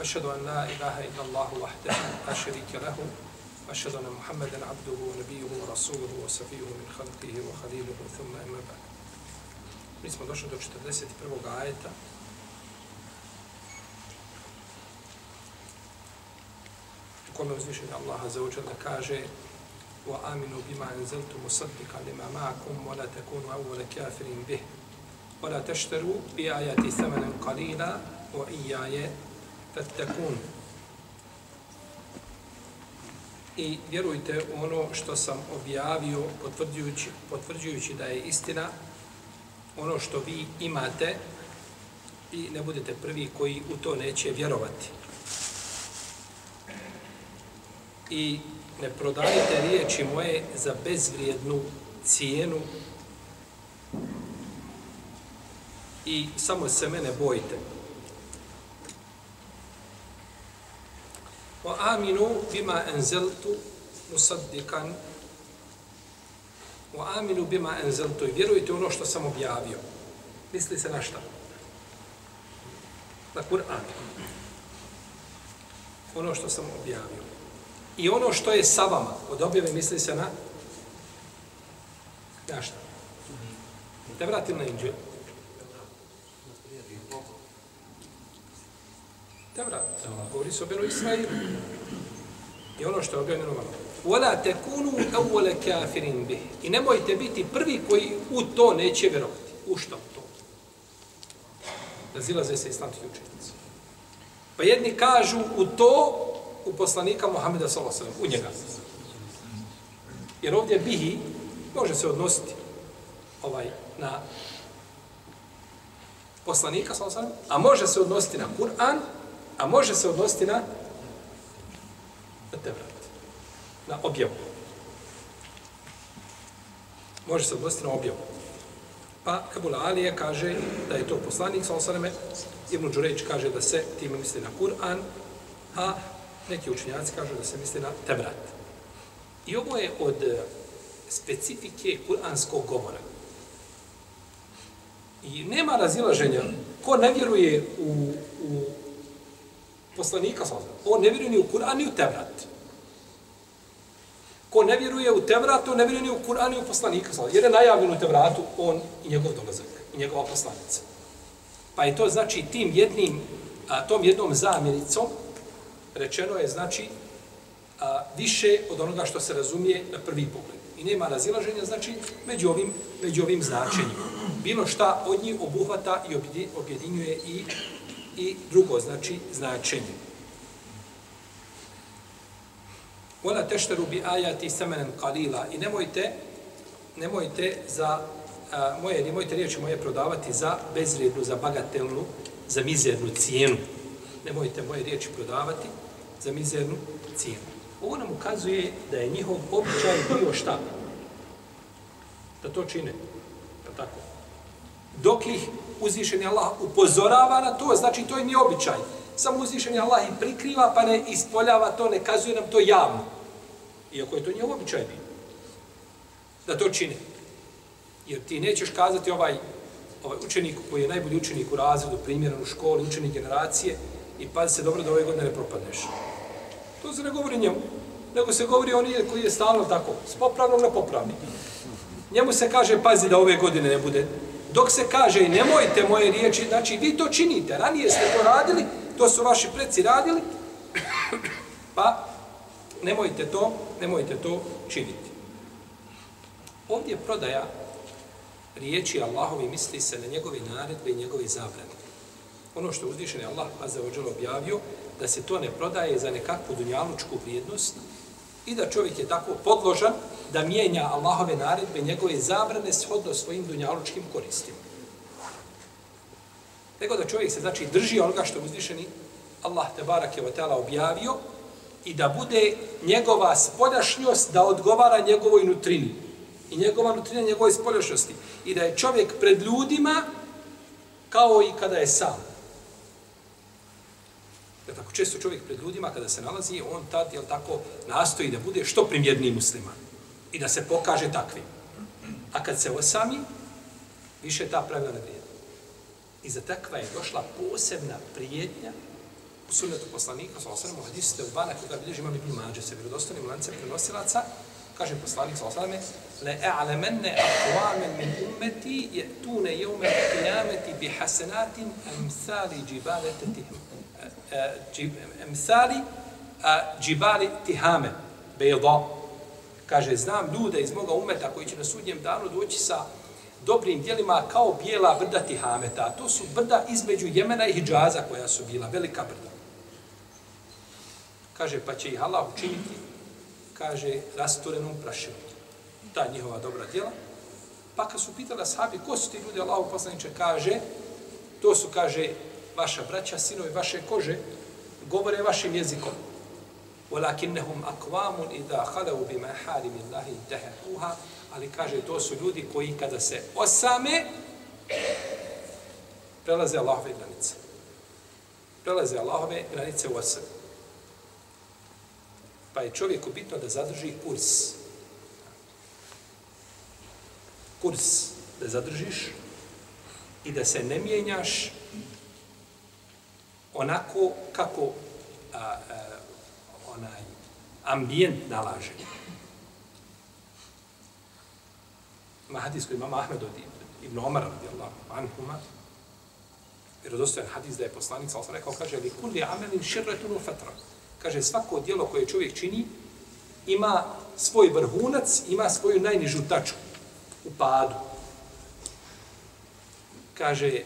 أشهد أن لا إله إلا الله وحده لا شريك له وأشهد أن محمدا عبده ونبيه ورسوله وصفيه من خلقه وخليله ثم أما بعد Mi smo došli do 41. ajeta. U kome uzvišenje Allaha za učel da kaže وَآمِنُوا بِمَا أَنْزَلْتُ مُصَدِّقًا لِمَا مَعَكُمْ وَلَا تَكُونُوا أَوَّلَ كَافِرٍ بِهِ وَلَا تَشْتَرُوا بِآيَةِ ثَمَنًا قَلِيلًا وَإِيَّا فَاتَّكُونَ I vjerujte u ono što sam objavio potvrđujući, potvrđujući da je istina ono što vi imate i ne budete prvi koji u to neće vjerovati. I ne prodajte riječi moje za bezvrijednu cijenu i samo se mene bojite. Wa aminu bima enzeltu musaddikan Wa aminu bima enzeltu i vjerujte ono što sam objavio. Misli se na šta? Na Kur'an. Ono što sam objavio. I ono što je sa vama, od objave misli se na na šta? Te vratim na Inđelu. Te. Govori se o Benu Israilu. I ono što je objavljeno vam. Wala tekunu awwala kafirin bih. I nemojte biti prvi koji u to neće vjerovati. U što to? Razilaze se islamski učenici. Pa jedni kažu u to u poslanika Muhameda sallallahu alejhi ve sellem, u njega. Jer ovdje bihi može se odnositi ovaj na poslanika sallallahu alejhi ve sellem, a može se odnositi na Kur'an, a može se odnositi na na Tevrat, na objavu. Može se odnositi na objavu. Pa Ebul Alije kaže da je to poslanik sa osaname, Ibn Đurejć kaže da se time misli na Kur'an, a neki učenjaci kažu da se misli na Tevrat. I ovo je od e, specifike kuranskog govora. I nema razilaženja. Ko ne vjeruje u, u poslanika, sa on ne vjeruje ni u Kur'an, ni u Tevrat. Ko ne vjeruje u Tevrat, on ne vjeruje ni u Kur'an, ni u poslanika, jer je najavljen u Tevratu on i njegov dolazak, i njegova poslanica. Pa je to znači tim jednim, a, tom jednom zamjenicom, rečeno je znači a, više od onoga što se razumije na prvi pogled. I nema razilaženja znači među ovim, među ovim značenjima. Bilo šta od njih obuhvata i objedinjuje i, i drugo znači značenje. Vola tešteru bi ajati semenen kalila i nemojte, nemojte za a, moje, nemojte riječi moje prodavati za bezrednu, za bagatelnu, za mizernu cijenu. Nemojte moje riječi prodavati za mizernu cijenu. Ovo nam ukazuje da je njihov običaj bio šta? Da to čine. Da tako. Dok ih uzvišeni Allah upozorava na to, znači to je ni običaj. Samo uzvišeni Allah i prikriva, pa ne ispoljava to, ne kazuje nam to javno. Iako je to njihov običaj bio. Da to čine. Jer ti nećeš kazati ovaj, ovaj učenik koji je najbolji učenik u razredu, primjeran u školi, učenik generacije, i pazi se dobro da ove godine ne propadneš. To se ne govori njemu, nego se govori on koji je stalno tako, s popravnom na popravni. Njemu se kaže, pazi da ove godine ne bude. Dok se kaže, nemojte moje riječi, znači vi to činite, ranije ste to radili, to su vaši preci radili, pa nemojte to, nemojte to činiti. Ovdje prodaja riječi Allahovi misli se na njegove naredbe i njegove zabrane ono što uzvišen je Allah Azza wa objavio, da se to ne prodaje za nekakvu dunjalučku vrijednost i da čovjek je tako podložan da mijenja Allahove naredbe, njegove zabrane shodno svojim dunjalučkim koristima. Nego da čovjek se znači drži onoga što uzvišeni Allah te barak je ta'ala objavio i da bude njegova spoljašnjost da odgovara njegovoj nutrini. I njegova nutrina njegove spoljašnjosti. I da je čovjek pred ljudima kao i kada je sam. Ja tako često čovjek pred ljudima kada se nalazi, on tad, jel tako, nastoji da bude što primjerniji musliman. I da se pokaže takvim. A kad se osami, više ta pravila ne vrijedi. I za takva je došla posebna prijetnja u sunnetu poslanika, sa osanem, u hadisu ste u bana koga bilježi imam ibn Mađe, se vjerodostanim lancem prenosilaca, kaže poslanik, sa osanem, le e'alemenne akvamen min ummeti je tune jeume kijameti bi hasenatim emsali džibale tetihim. Emsali eh, eh, džibali eh, tihame, bejdo. Kaže, znam ljude iz moga umeta koji će na sudnjem danu doći sa dobrim dijelima kao bijela brda Tihameta. To su brda između Jemena i Hidžaza koja su bila, velika brda. Kaže, pa će ih Allah učiniti, kaže, rasturenom prašinom. Ta njihova dobra djela. Pa kad su pitali sahabi, ko su ti ljudi, Allah poslaniče, kaže, to su, kaže, vaša braća, sinovi vaše kože, govore vašim jezikom. ولكنهم اقوام اذا خلو بما حارم الله انتهوها ali kaže to su ljudi koji kada se osame prelaze Allahove granice. Prelaze Allahove granice u osam. Pa je čovjeku bitno da zadrži kurs. Kurs da zadržiš i da se ne mijenjaš onako kako a, a onaj ambijent nalaže. Ima hadis koji imama Ahmed od Ibn Omar radijallahu anhuma, vjerodostojan hadis da je poslanik, sam rekao, kaže, li kulli amelin širretun u fatra. Kaže, svako dijelo koje čovjek čini ima svoj vrhunac, ima svoju najnižu tačku u padu. Kaže,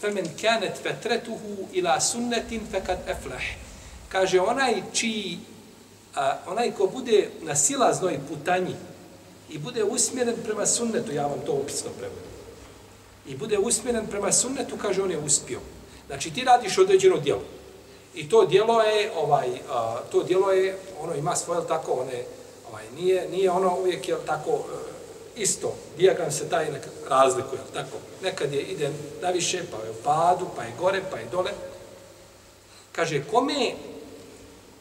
فَمَنْ كَانَتْ فَتْرَتُهُ ila سُنَّةٍ فَكَدْ أَفْلَحِ Kaže, onaj čiji, a, onaj ko bude na silaznoj putanji, i bude usmjeren prema sunnetu, ja vam to opisno prevodim. I bude usmjeren prema sunnetu, kaže on je uspio. Znači ti radiš određeno djelo. I to djelo je ovaj a, to djelo je ono ima svoje tako one ovaj nije nije ono uvijek je tako e, isto. Dijagram se taj nekad razlikuje, tako. Nekad je ide na više, pa je u padu, pa je gore, pa je dole. Kaže kome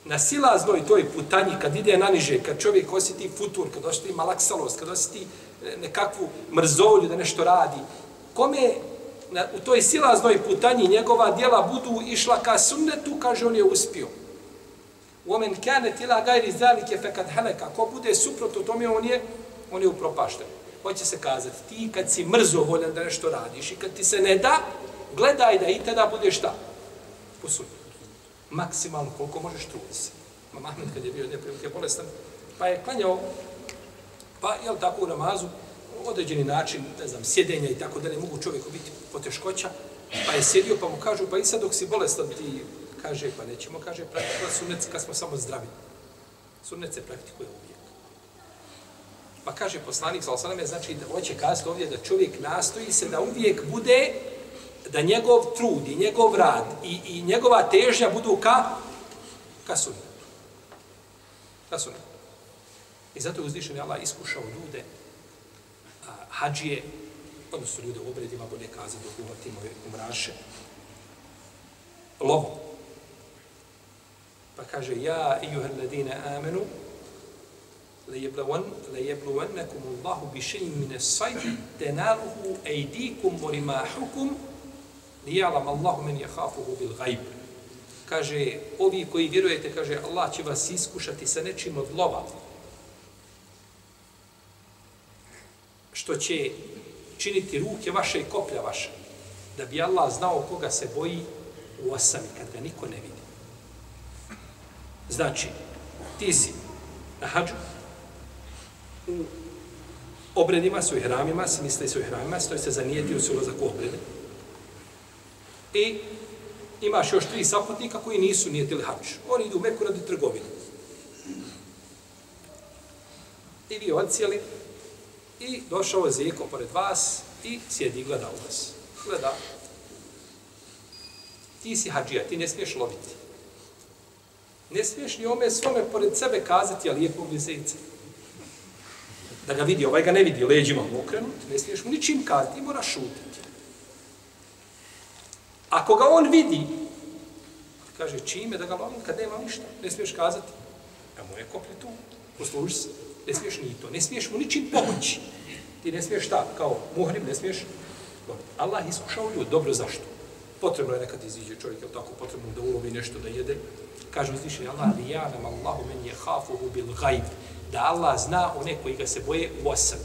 na silaznoj toj putanji, kad ide na niže, kad čovjek osjeti futur, kad osjeti malaksalost, kad osjeti e, nekakvu mrzolju da nešto radi, kome na, u toj silaznoj putanji njegova dijela budu išla ka sunnetu, kaže on je uspio. Omen kane tila gajri zalike fekad heleka, ko bude suprotno tome, on je, on je upropašten. Hoće se kazati, ti kad si mrzovoljan da nešto radiš i kad ti se ne da, gledaj da i tada budeš šta? Po sunnetu maksimalno koliko možeš truditi se. Ma Mahmed kad je bio neprilike bolestan, pa je klanjao, pa jel tako u namazu, određeni način, ne znam, sjedenja i tako da ne mogu čovjeku biti poteškoća, pa je sjedio pa mu kažu, pa i sad dok si bolestan ti, kaže, pa nećemo, kaže, praktikovat sunnet kad smo samo zdravi. Sunnet se praktikuje uvijek. Pa kaže poslanik, sa osaname, znači da hoće kazati ovdje da čovjek nastoji se da uvijek bude da njegov trud i njegov rad i, i njegova težnja budu ka, ka sunnetu. Ka sunnetu. I zato je uzdišen je Allah iskušao ljude, a, hađije, odnosno ljude u obredima, bolje kaze, dok uvatimo umraše, lovo. Pa kaže, ja, ijuhel ladine amenu, ليبلونكم الله بشيء من الصيد تناله أيديكم ورماحكم Nijalam Allahu men jehafuhu bil gajb. Kaže, ovi koji vjerujete, kaže, Allah će vas iskušati sa nečim od lova. Što će činiti ruke vaše i koplja vaše. Da bi Allah znao koga se boji u osami, kad ga niko ne vidi. Znači, ti si na hađu, u obredima, svojih hramima, si misli svojih hramima, stoji se zanijetio se ulazak u obrede, I imaš još tri saputnika koji nisu nijetili hač. Oni idu u Meku radi trgovine. I vi odcijeli i došao je Zeko pored vas i sjedi i gleda u vas. Gleda. Ti si hađija, ti ne smiješ loviti. Ne smiješ ni ome svome pored sebe kazati, ali je lizeca. Da ga vidi, ovaj ga ne vidi, leđima mu okrenut, ne smiješ mu ničim kazati, moraš šutiti. Ako ga on vidi, kaže, čime da ga lomim kad nema ništa, ne smiješ kazati, a mu je koplje tu, posluži se, ne smiješ ni to, ne smiješ mu ničim pomoći. Ti ne smiješ šta, kao muhrim, ne smiješ. Allah iskušao ljud, dobro zašto? Potrebno je nekad iziđe čovjek, jel tako, potrebno da ulovi nešto da jede. Kaže uzvišeni Allah, lijanam Allahu men je hafuhu bil gajb. Da Allah zna one koji ga se boje u osam.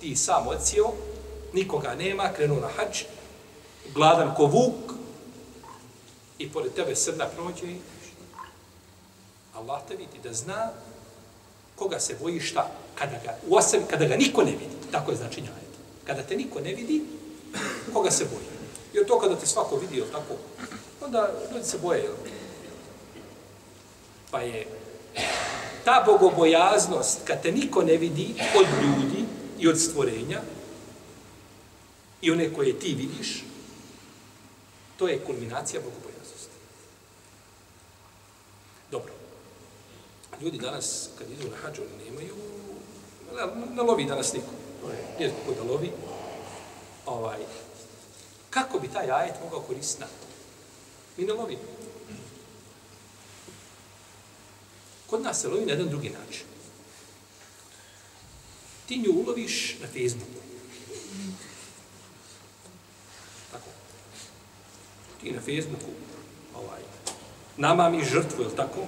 Ti sam odsio, nikoga nema, krenuo na hađ, gladan ko vuk, i pored tebe srna prođe i Allah te vidi da zna koga se boji šta, kada ga, u osam, kada ga niko ne vidi. Tako je znači njajet. Kada te niko ne vidi, koga se boji. Jer to kada te svako vidi, tako, onda ljudi se boje. Jel? Pa je ta bogobojaznost, kad te niko ne vidi od ljudi i od stvorenja, i one koje ti vidiš, to je kulminacija bogobojaznosti. Dobro. Ljudi danas, kad idu na hađu, nemaju, ne, ne lovi danas niko. Nije kako da lovi. Ovaj, kako bi taj ajet mogao koristiti nam? Mi ne lovimo. Kod nas se lovi na jedan drugi način. Ti nju uloviš na Facebooku. Tako. Ti na Facebooku ovaj, nama mi žrtvu, je tako?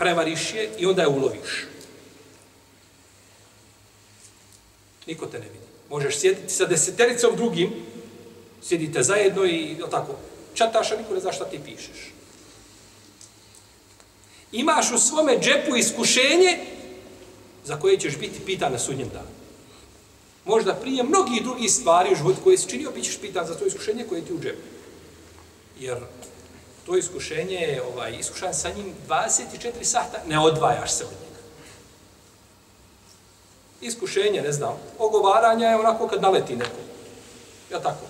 Prevariš je i onda je uloviš. Niko te ne vidi. Možeš sjediti sa desetericom drugim, sjedite zajedno i, tako, čataš, a niko ne zna šta ti pišeš imaš u svome džepu iskušenje za koje ćeš biti pitan na sudnjem danu. Možda prije mnogih drugih stvari u životu koje si činio, bit ćeš pitan za to iskušenje koje ti u džepu. Jer to iskušenje je ovaj, iskušan sa njim 24 sata, ne odvajaš se od njega. Iskušenje, ne znam, ogovaranja je onako kad naleti neko. Ja tako.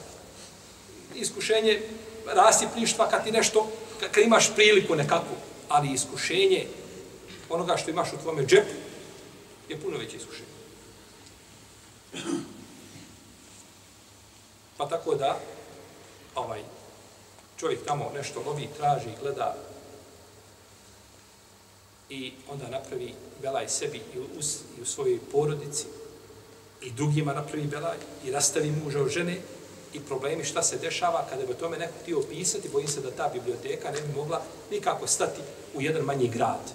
Iskušenje rasipništva kad ti nešto, kad imaš priliku nekakvu, ali iskušenje onoga što imaš u tvome džepu je puno veće iskušenje. Pa tako da, ovaj, čovjek tamo nešto lovi, traži, gleda i onda napravi belaj sebi i u, i u svojoj porodici i drugima napravi belaj i rastavi muža od žene i problemi šta se dešava kada bi tome neko htio opisati, bojim se da ta biblioteka ne bi mogla nikako stati u jedan manji grad.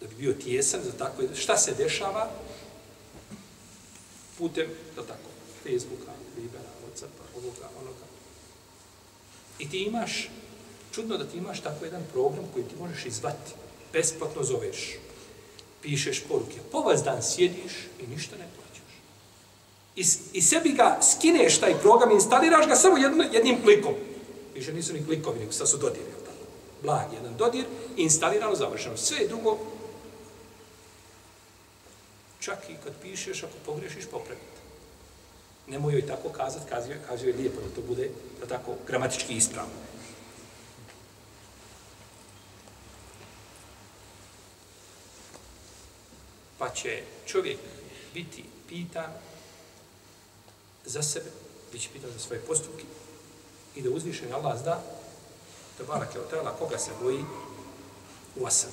Da bi bio tjesan za tako, šta se dešava putem, da tako, Facebooka, Vibera, Whatsappa, ovoga, onoga. I ti imaš, čudno da ti imaš tako jedan program koji ti možeš izvati, besplatno zoveš, pišeš poruke, po vas dan sjediš i ništa ne plaćaš. I, I sebi ga skineš taj program, i instaliraš ga samo jedno, jednim klikom. Više nisu ni klikovi, nego sad su dodiri blag jedan dodir, instalirano, završeno. Sve drugo, čak i kad pišeš, ako pogrešiš, popravite. Nemoj joj tako kazat, kazuje, kazuje lijepo da to bude, da tako, gramatički ispravno. Pa će čovjek biti pitan za sebe, bit će pitan za svoje postupke i da uzvišen Allah zna te barake od tela, koga se boji u asam.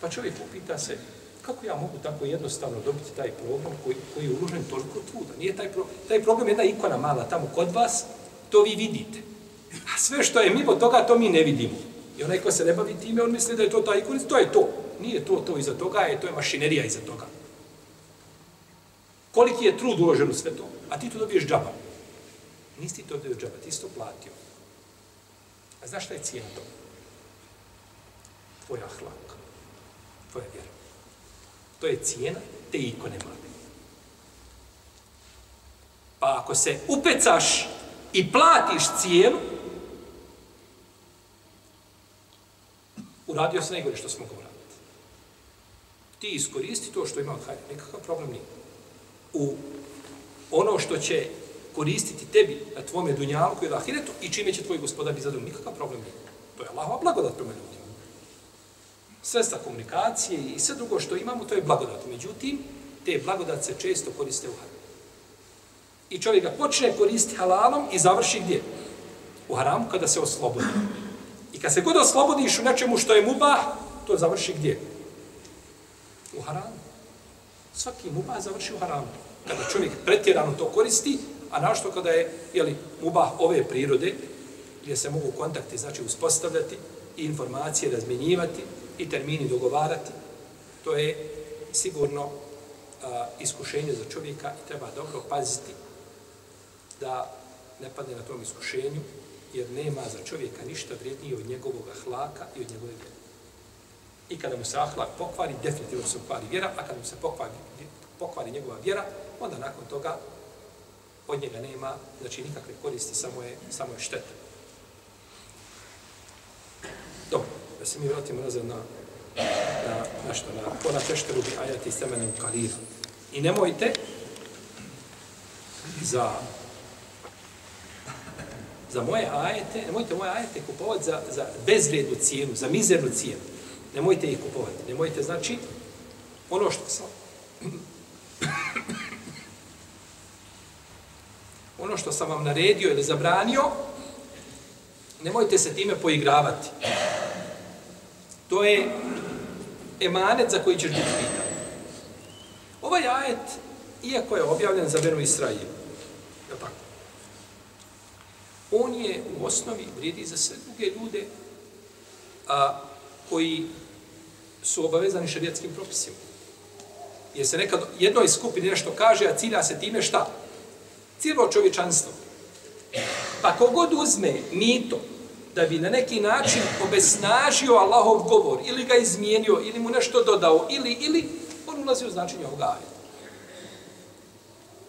Pa čovjek upita se, kako ja mogu tako jednostavno dobiti taj program koji, koji je uložen toliko truda? Nije taj, pro, taj program jedna ikona mala tamo kod vas, to vi vidite. A sve što je mimo toga, to mi ne vidimo. I onaj ko se ne bavi time, on misli da je to ta ikona, to je to. Nije to, to iza toga, je to je mašinerija iza toga. Koliki je trud uložen u sve to? A ti to dobiješ džaba. Nisi ti to dobio džaba, ti si to platio. A znaš šta je cijena toga? Tvoj ahlak. Tvoja vjera. To je cijena te ikone mlade. Pa ako se upecaš i platiš cijenu, uradio se najgore što smo ga uraditi. Ti iskoristi to što ima od hajde, nekakav problem nije. U ono što će koristiti tebi na tvome dunjalku ili ahiretu i čime će tvoj gospodar biti zadovoljno. Nikakav problem nije. To je Allahova blagodat prema ljudima. Sredstva komunikacije i sve drugo što imamo, to je blagodat. Međutim, te blagodat se često koriste u haramu. I čovjek ga počne koristiti halalom i završi gdje? U haramu kada se oslobodi. I kad se god oslobodiš u nečemu što je mubah, to završi gdje? U haramu. Svaki mubah završi u haramu. Kada čovjek pretjerano to koristi, a našto kada je jeli, mubah ove prirode, gdje se mogu kontakti znači uspostavljati i informacije razmjenjivati i termini dogovarati, to je sigurno a, iskušenje za čovjeka i treba dobro paziti da ne padne na tom iskušenju, jer nema za čovjeka ništa vrijednije od njegovog hlaka i od njegove vjere. I kada mu se ahlak pokvari, definitivno se pokvari vjera, a kada mu se pokvari, pokvari njegova vjera, onda nakon toga od njega nema, znači nikakve koristi, samo je, samo je šteta. Dobro, da se mi vratimo nazad na, na, na što, na ona tešteru bi ajati semenem u. I nemojte za za moje ajete, nemojte moje ajete kupovati za, za bezvrednu cijenu, za mizernu cijenu. Nemojte ih kupovati. Nemojte, znači, ono što sam ono što sam vam naredio ili zabranio, nemojte se time poigravati. To je emanet za koji ćeš biti pitan. Ovaj ajet, iako je objavljen za Benu Israiju, je tako? On je u osnovi vrijedi za sve druge ljude a, koji su obavezani šarijatskim propisima. Jer se nekad jednoj skupini nešto kaže, a cilja se time šta? Cijelo čovječanstvo. Pa kogod uzme mito da bi na neki način obesnažio Allahov govor, ili ga izmijenio, ili mu nešto dodao, ili, ili, on ulazi u značenje ovoga ajeta.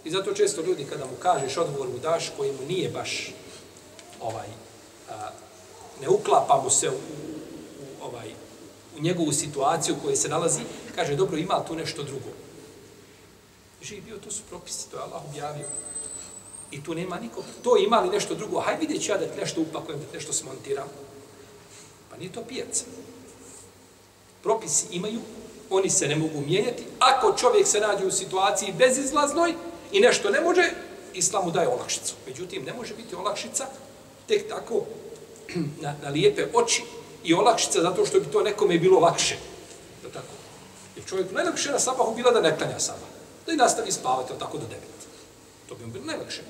I zato često ljudi kada mu kažeš odgovor mu daš koji mu nije baš ovaj a, ne uklapa mu se u, u, ovaj u njegovu situaciju u kojoj se nalazi, kaže dobro ima tu nešto drugo. Živio, to su propisi, to je Allah objavio. I tu nema nikog. To ima li nešto drugo? Hajde vidjet ću ja da ti nešto upakujem, da ti nešto smontiram. Pa nije to pijaca. Propisi imaju, oni se ne mogu mijenjati. Ako čovjek se nađe u situaciji bezizlaznoj i nešto ne može, islam mu daje olakšicu. Međutim, ne može biti olakšica tek tako na, na lijepe oči i olakšica zato što bi to nekome bilo lakše. Da tako. Jer čovjek najlakše na sabahu bila da ne klanja sabah. Da i nastavi spavati tako do devet. To bi mu bilo najlakše.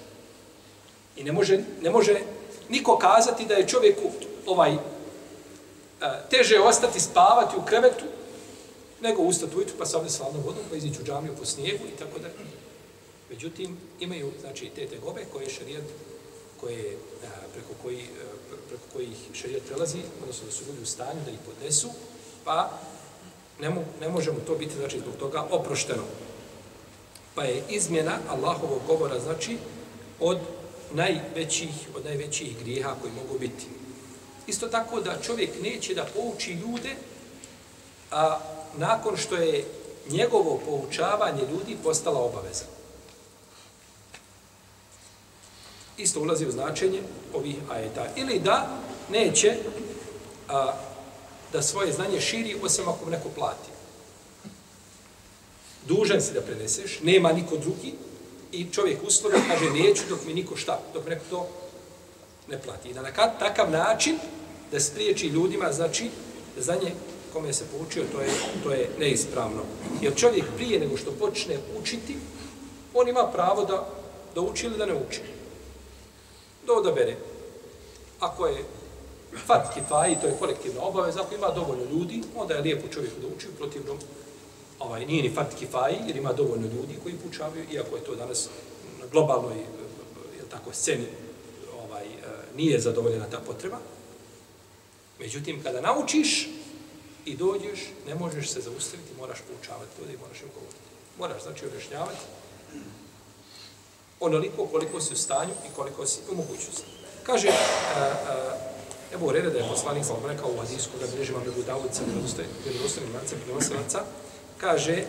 I ne može, ne može niko kazati da je čovjeku ovaj e, teže ostati spavati u krevetu nego ustati ujutru pa savne slavnom vodom pa izići u džamiju po snijegu i tako da. Međutim, imaju znači, te tegobe koje šarijat koje, e, preko, koji, e, preko kojih šarijat prelazi, odnosno da su ljudi u stanju da ih podnesu, pa ne, mo, ne možemo to biti znači, zbog toga oprošteno. Pa je izmjena Allahovog govora znači od najvećih, od najvećih grijeha koji mogu biti. Isto tako da čovjek neće da pouči ljude a nakon što je njegovo poučavanje ljudi postala obaveza. Isto ulazi u značenje ovih ajeta. Ili da neće a, da svoje znanje širi osim ako neko plati. Dužan si da preneseš, nema niko drugi, i čovjek uslovi kaže neću dok mi niko šta, dok mi neko to ne plati. I na takav način da spriječi ljudima, znači, za nje kome se poučio, to je, to je neispravno. Jer čovjek prije nego što počne učiti, on ima pravo da, da uči ili da ne uči. Da odabere. Ako je fat kifaji, to je kolektivna obaveza, ako ima dovoljno ljudi, onda je lijepo čovjeku da uči, u protivnom ovaj, nije ni fat kifaji, jer ima dovoljno ljudi koji poučavaju, iako je to danas na globalnoj je tako, sceni ovaj, nije zadovoljena ta potreba. Međutim, kada naučiš i dođeš, ne možeš se zaustaviti, moraš poučavati ljudi i moraš im govoriti. Moraš, znači, objašnjavati onoliko koliko si u stanju i koliko si u mogućnosti. Kaže, uh, uh, evo u reda da je poslanik sa rekao u Azijsku, da bilježi vam Ebu Dawud sa vjerodostanim lancem prenosilaca, kaže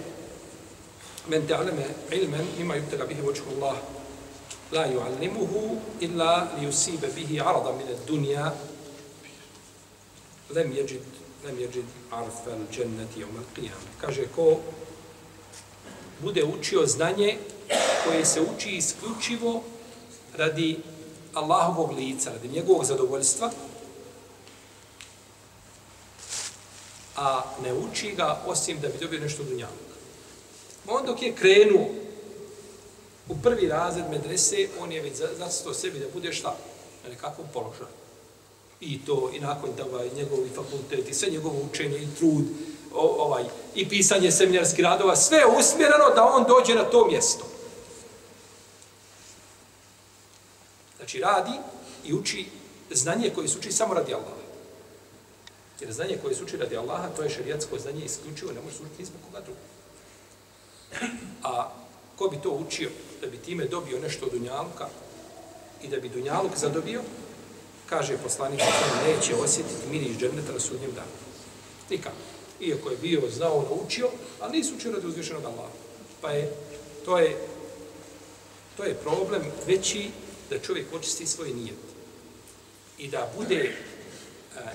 men ta'leme ilmen ima yubtega bihi vočku Allah la yu'allimuhu illa li yusibe bihi arada min ad-dunya lam yajid lam yajid arfa al-jannati kaže ko bude učio znanje koje se uči isključivo radi Allahovog lica, radi njegovog zadovoljstva, a ne uči ga osim da bi dobio nešto dunjavnog. On dok je krenuo u prvi razred medrese, on je već zacito sebi da bude šta? Na nekakvom položaju. I to, i nakon toga, ovaj, njegovi fakultet, i sve njegovo učenje, i trud, o, ovaj, i pisanje seminarskih radova, sve je usmjereno da on dođe na to mjesto. Znači, radi i uči znanje koje se uči samo radi Allaha. Jer znanje koje se uči radi Allaha, to je šerijatsko znanje isključivo, ne može se učiti izbog koga druga. A ko bi to učio da bi time dobio nešto od Dunjaluka i da bi Dunjaluk zadobio, kaže poslanik, neće osjetiti miris džerneta na sudnjem danu. Nikako. Iako je bio, znao, naučio, ali nisu učio radi uzvišenog Allaha. Pa je, to je, to je problem veći da čovjek očisti svoj nijet. I da bude,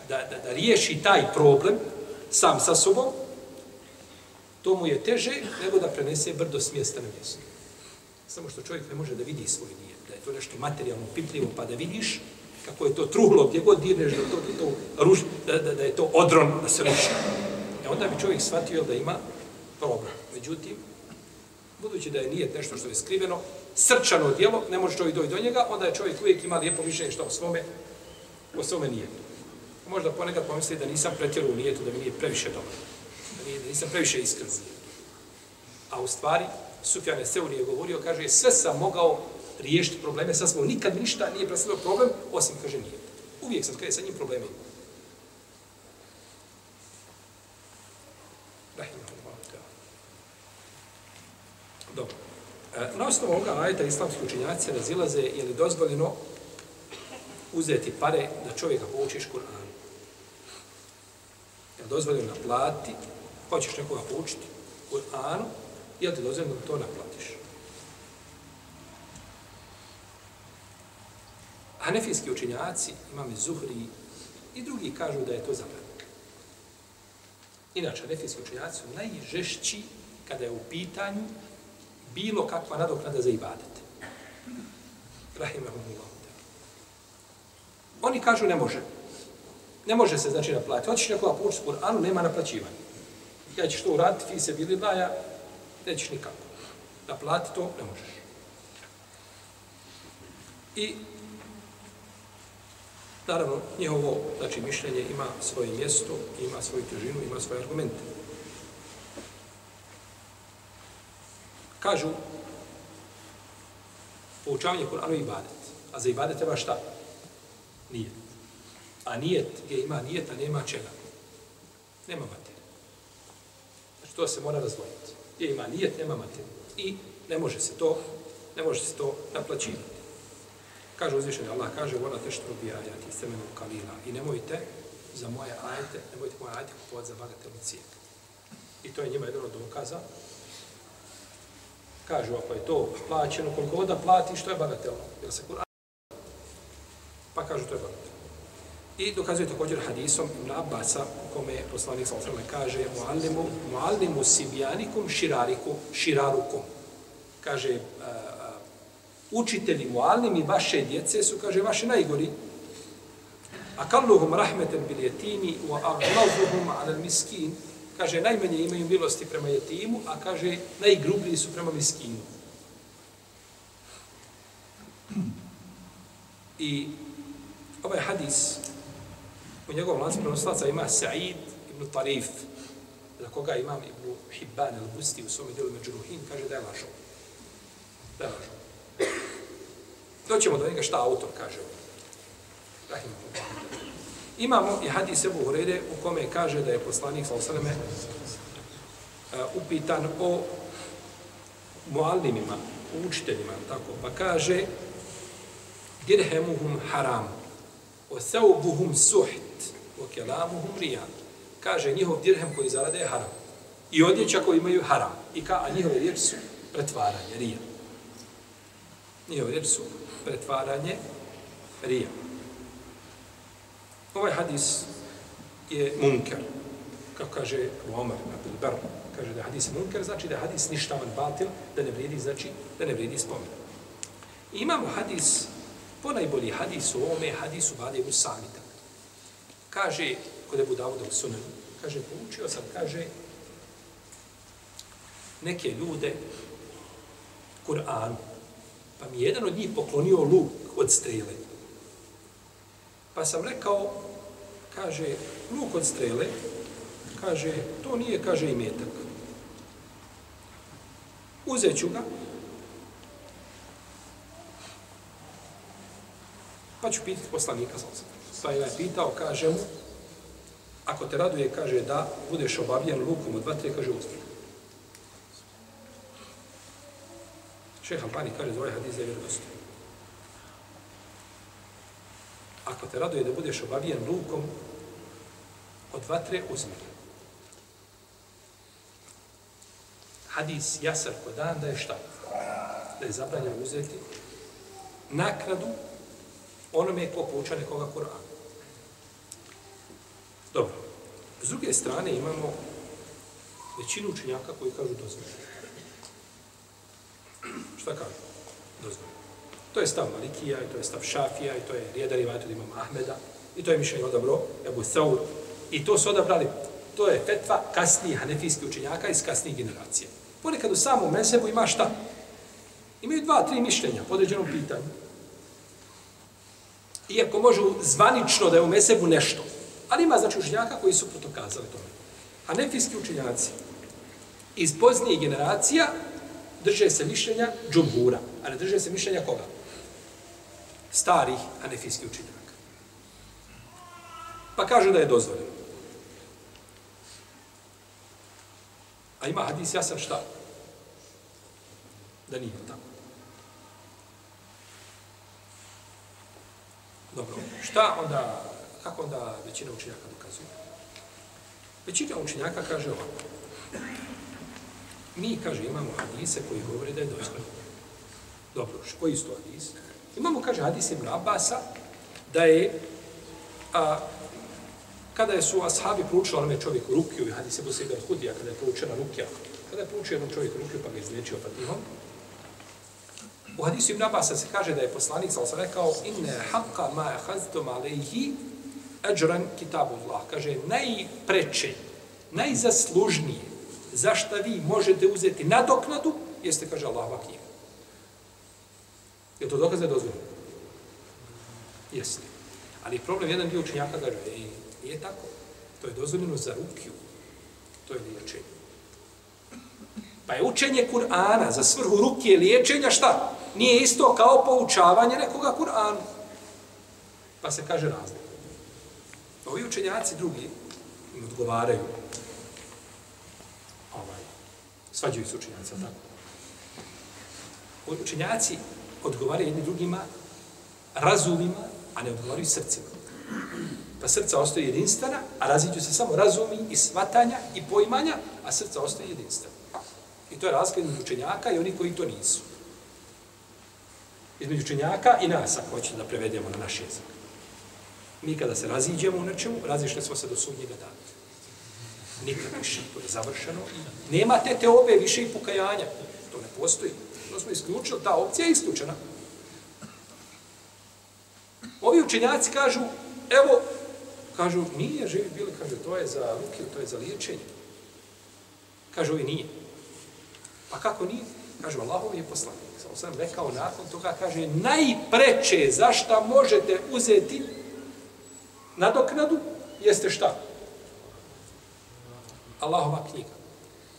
da, da, da riješi taj problem sam sa sobom, to mu je teže nego da prenese brdo s mjesta na mjesto. Samo što čovjek ne može da vidi svoj nijet, da je to nešto materijalno, pitljivo, pa da vidiš kako je to truhlo, gdje god dirneš da, to, da, to ruš, da, da, da je to odron, da se ruši. E onda bi čovjek shvatio da ima problem. Međutim, budući da je nijet nešto što je skriveno, srčano djelo, ne može čovjek doći do njega, onda je čovjek uvijek ima lijepo mišljenje što o svome, o svome nijetu. Možda ponekad pomisli da nisam pretjeru u nijetu, da mi nije previše dobro. Da, nije, da nisam previše iskren A u stvari, Sufjane Seuri je govorio, kaže, sve sam mogao riješiti probleme sa svojom. Nikad ništa nije predstavio problem, osim, kaže, nije. Uvijek sam, kaže, sa njim probleme Dobro. E, na osnovu ovoga ajeta islamski učinjaci razilaze je li dozvoljeno uzeti pare da čovjeka poučiš Kur'an. Je li dozvoljeno naplati, hoćeš nekoga poučiti Kur'anu, je li ti dozvoljeno da to naplatiš? Hanefijski učinjaci, imam Zuhri i drugi kažu da je to zabranjeno. Inače, hanefijski učinjaci su najžešći kada je u pitanju bilo kakva nadoknada za ibadet. Rahimahumullah. Oni kažu ne može. Ne može se znači naplatiti. Hoćeš nekoga poučiti Kur'anu, nema naplaćivanja. Ja ćeš to uraditi, fi se bili daja, nećeš nikako. Naplati to, ne možeš. I naravno, njihovo znači, mišljenje ima svoje mjesto, ima svoju težinu, ima svoje argumente. Kažu, poučavanje Kur'anu je ibadet. A za ibadet treba šta? Nijet. A nijet, gdje ima nijeta, nema čega. Nema materije. Znači, to se mora razvojiti. Gdje ima nijet, nema materije. I ne može se to, ne može se to naplaćivati. Kaže uzvišenje, Allah kaže, vona te što bi ajati, semenom kalila. I nemojte za moje ajete, nemojte moje ajete kupovati za bagatelni cijek. I to je njima jedan od dokaza Kažu, ako je to plaćeno, koliko voda plati, što je bagatelno? Jel se Kur'an? Pa kažu, to je bagatelno. I dokazuje također hadisom Ibn Abbasa, u kome poslanik sa osrame kaže Muallimu, muallimu sibjanikum širariku, širarukum. Kaže, uh, učitelji muallimi vaše djece su, kaže, vaše najgori. A kalluhum rahmeten bil jetimi, wa aglazuhum ala miskin, kaže, najmanje imaju milosti prema jetimu, a kaže, najgrubliji su prema miskinu. I ovaj hadis, u njegovom lancu prenoslaca ima Sa'id ibn Tarif, za koga imam ibn Hibban al-Busti u svome dijelu Međuruhin, kaže da je lažo. Da je lažo. Doćemo do njega šta autor kaže. Rahimahullah. Imamo i hadis Ebu Hurere u kome kaže da je poslanik sa osaleme e, upitan o muallimima, učiteljima, tako, pa kaže dirhemuhum haram, o seubuhum suht, o kelamuhum rijan. Kaže njihov dirhem koji zarade je haram. I odjeća koji imaju haram. I ka, a njihove riječi su pretvaranje, rijan. Njihove riječi su pretvaranje rija. Ovaj hadis je munker. Kako kaže Omar Abdul Bar, kaže da je hadis munker, znači da je hadis ništavan batil, da ne vredi, znači da ne vredi spomen. I imamo hadis, ponajbolji hadis u ovome hadisu Bade u Kaže, kod je Budavuda u Sunanu, kaže, poučio sam, kaže, neke ljude Kur'anu, pa mi jedan od njih poklonio luk od strele. Pa sam rekao, kaže, luk od strele, kaže, to nije, kaže, imetak. Uzet ću ga, pa ću pitati poslanika za Pa je pitao, kaže mu, ako te raduje, kaže, da budeš obavljen lukom od vatre, kaže, uzmi. Šeha Albani kaže za ovaj hadis je vjerodostojan. Ako te raduje da budeš obavijen lukom od vatre, uzmi. Hadis jasar ko dan da je šta? Da je zabranjeno uzeti nakradu onome ko pouča nekoga Kur'ana. Dobro. S druge strane imamo većinu učenjaka koji kažu dozvoljeno. Šta kažu? Dozvoljeno. To je stav Malikija, i to je stav Šafija, i to je rijedan i vajtud imam Ahmeda, i to je mišljenje odabro, Ebu Saur. i to su odabrali, to je fetva kasnijih hanefijskih učenjaka iz kasnijih generacija. Ponekad u samom mesebu ima šta? Imaju dva, tri mišljenja po određenom pitanju. Iako možu zvanično da je u mesebu nešto, ali ima znači učenjaka koji su protokazali tome. Hanefijski učenjaci iz poznijih generacija drže se mišljenja džumhura, a ne drže se mišljenja koga? Starih anefijskih učenjaka. Pa kažu da je dozvoljeno. A ima hadis jasan šta? Da nije tako. Dobro, šta onda, kako onda većina učenjaka dokazuje? Većina učenjaka kaže ovako. Mi, kaže, imamo hadise koji govore da je dozvoljeno. Dobro, koji su to hadise? Imamo, kaže, hadis Ibn Abasa, da je, a, kada je su ashabi proučili onome čovjeku rukiju, i hadis Ibn Sibir Hudija, kada je proučena rukija, kada je proučio jednom čovjeku rukiju, pa ga izliječio fatihom, u hadisu Ibn Abasa se kaže da je poslanik, sal sam rekao, inne haqqa ma ehaztom alejhi ajran kitabullah. Kaže, najpreče, najzaslužnije za šta vi možete uzeti nadoknadu, jeste, kaže Allahova knjiga. Je to dokaz da je dozvoljeno? Jeste. Ali problem, jedan dio učenjaka kaže, ej, nije tako. To je dozvoljeno za rukiju. To je liječenje. Pa je učenje Kur'ana za svrhu rukije liječenja šta? Nije isto kao poučavanje nekoga Kur'anu. Pa se kaže razlika. Pa ovi učenjaci drugi im odgovaraju Ovaj, svađaju se učenjaci, tako? Učenjaci odgovaraju jedni drugima razumima, a ne odgovaraju srcima. Pa srca ostaje jedinstvena, a različuju se samo razumi i svatanja i poimanja, a srca ostaje jedinstvena. I to je razlika između učenjaka i oni koji to nisu. Između učenjaka i nas, ako hoćete da prevedemo na naš jezik. Mi kada se raziđemo u nečemu, razišli smo se do sudnjega dana nikad više, to je završeno. Nema te teobe više i pokajanja. To ne postoji. To smo isključili, ta opcija je isključena. Ovi učenjaci kažu, evo, kažu, nije živi bili, kažu, to je za ruke, to je za liječenje. Kažu, ovi nije. Pa kako nije? Kažu, Allahov je poslanik. Samo sam rekao nakon toga, kaže, najpreče zašta možete uzeti nadoknadu, jeste šta? Allahova knjiga.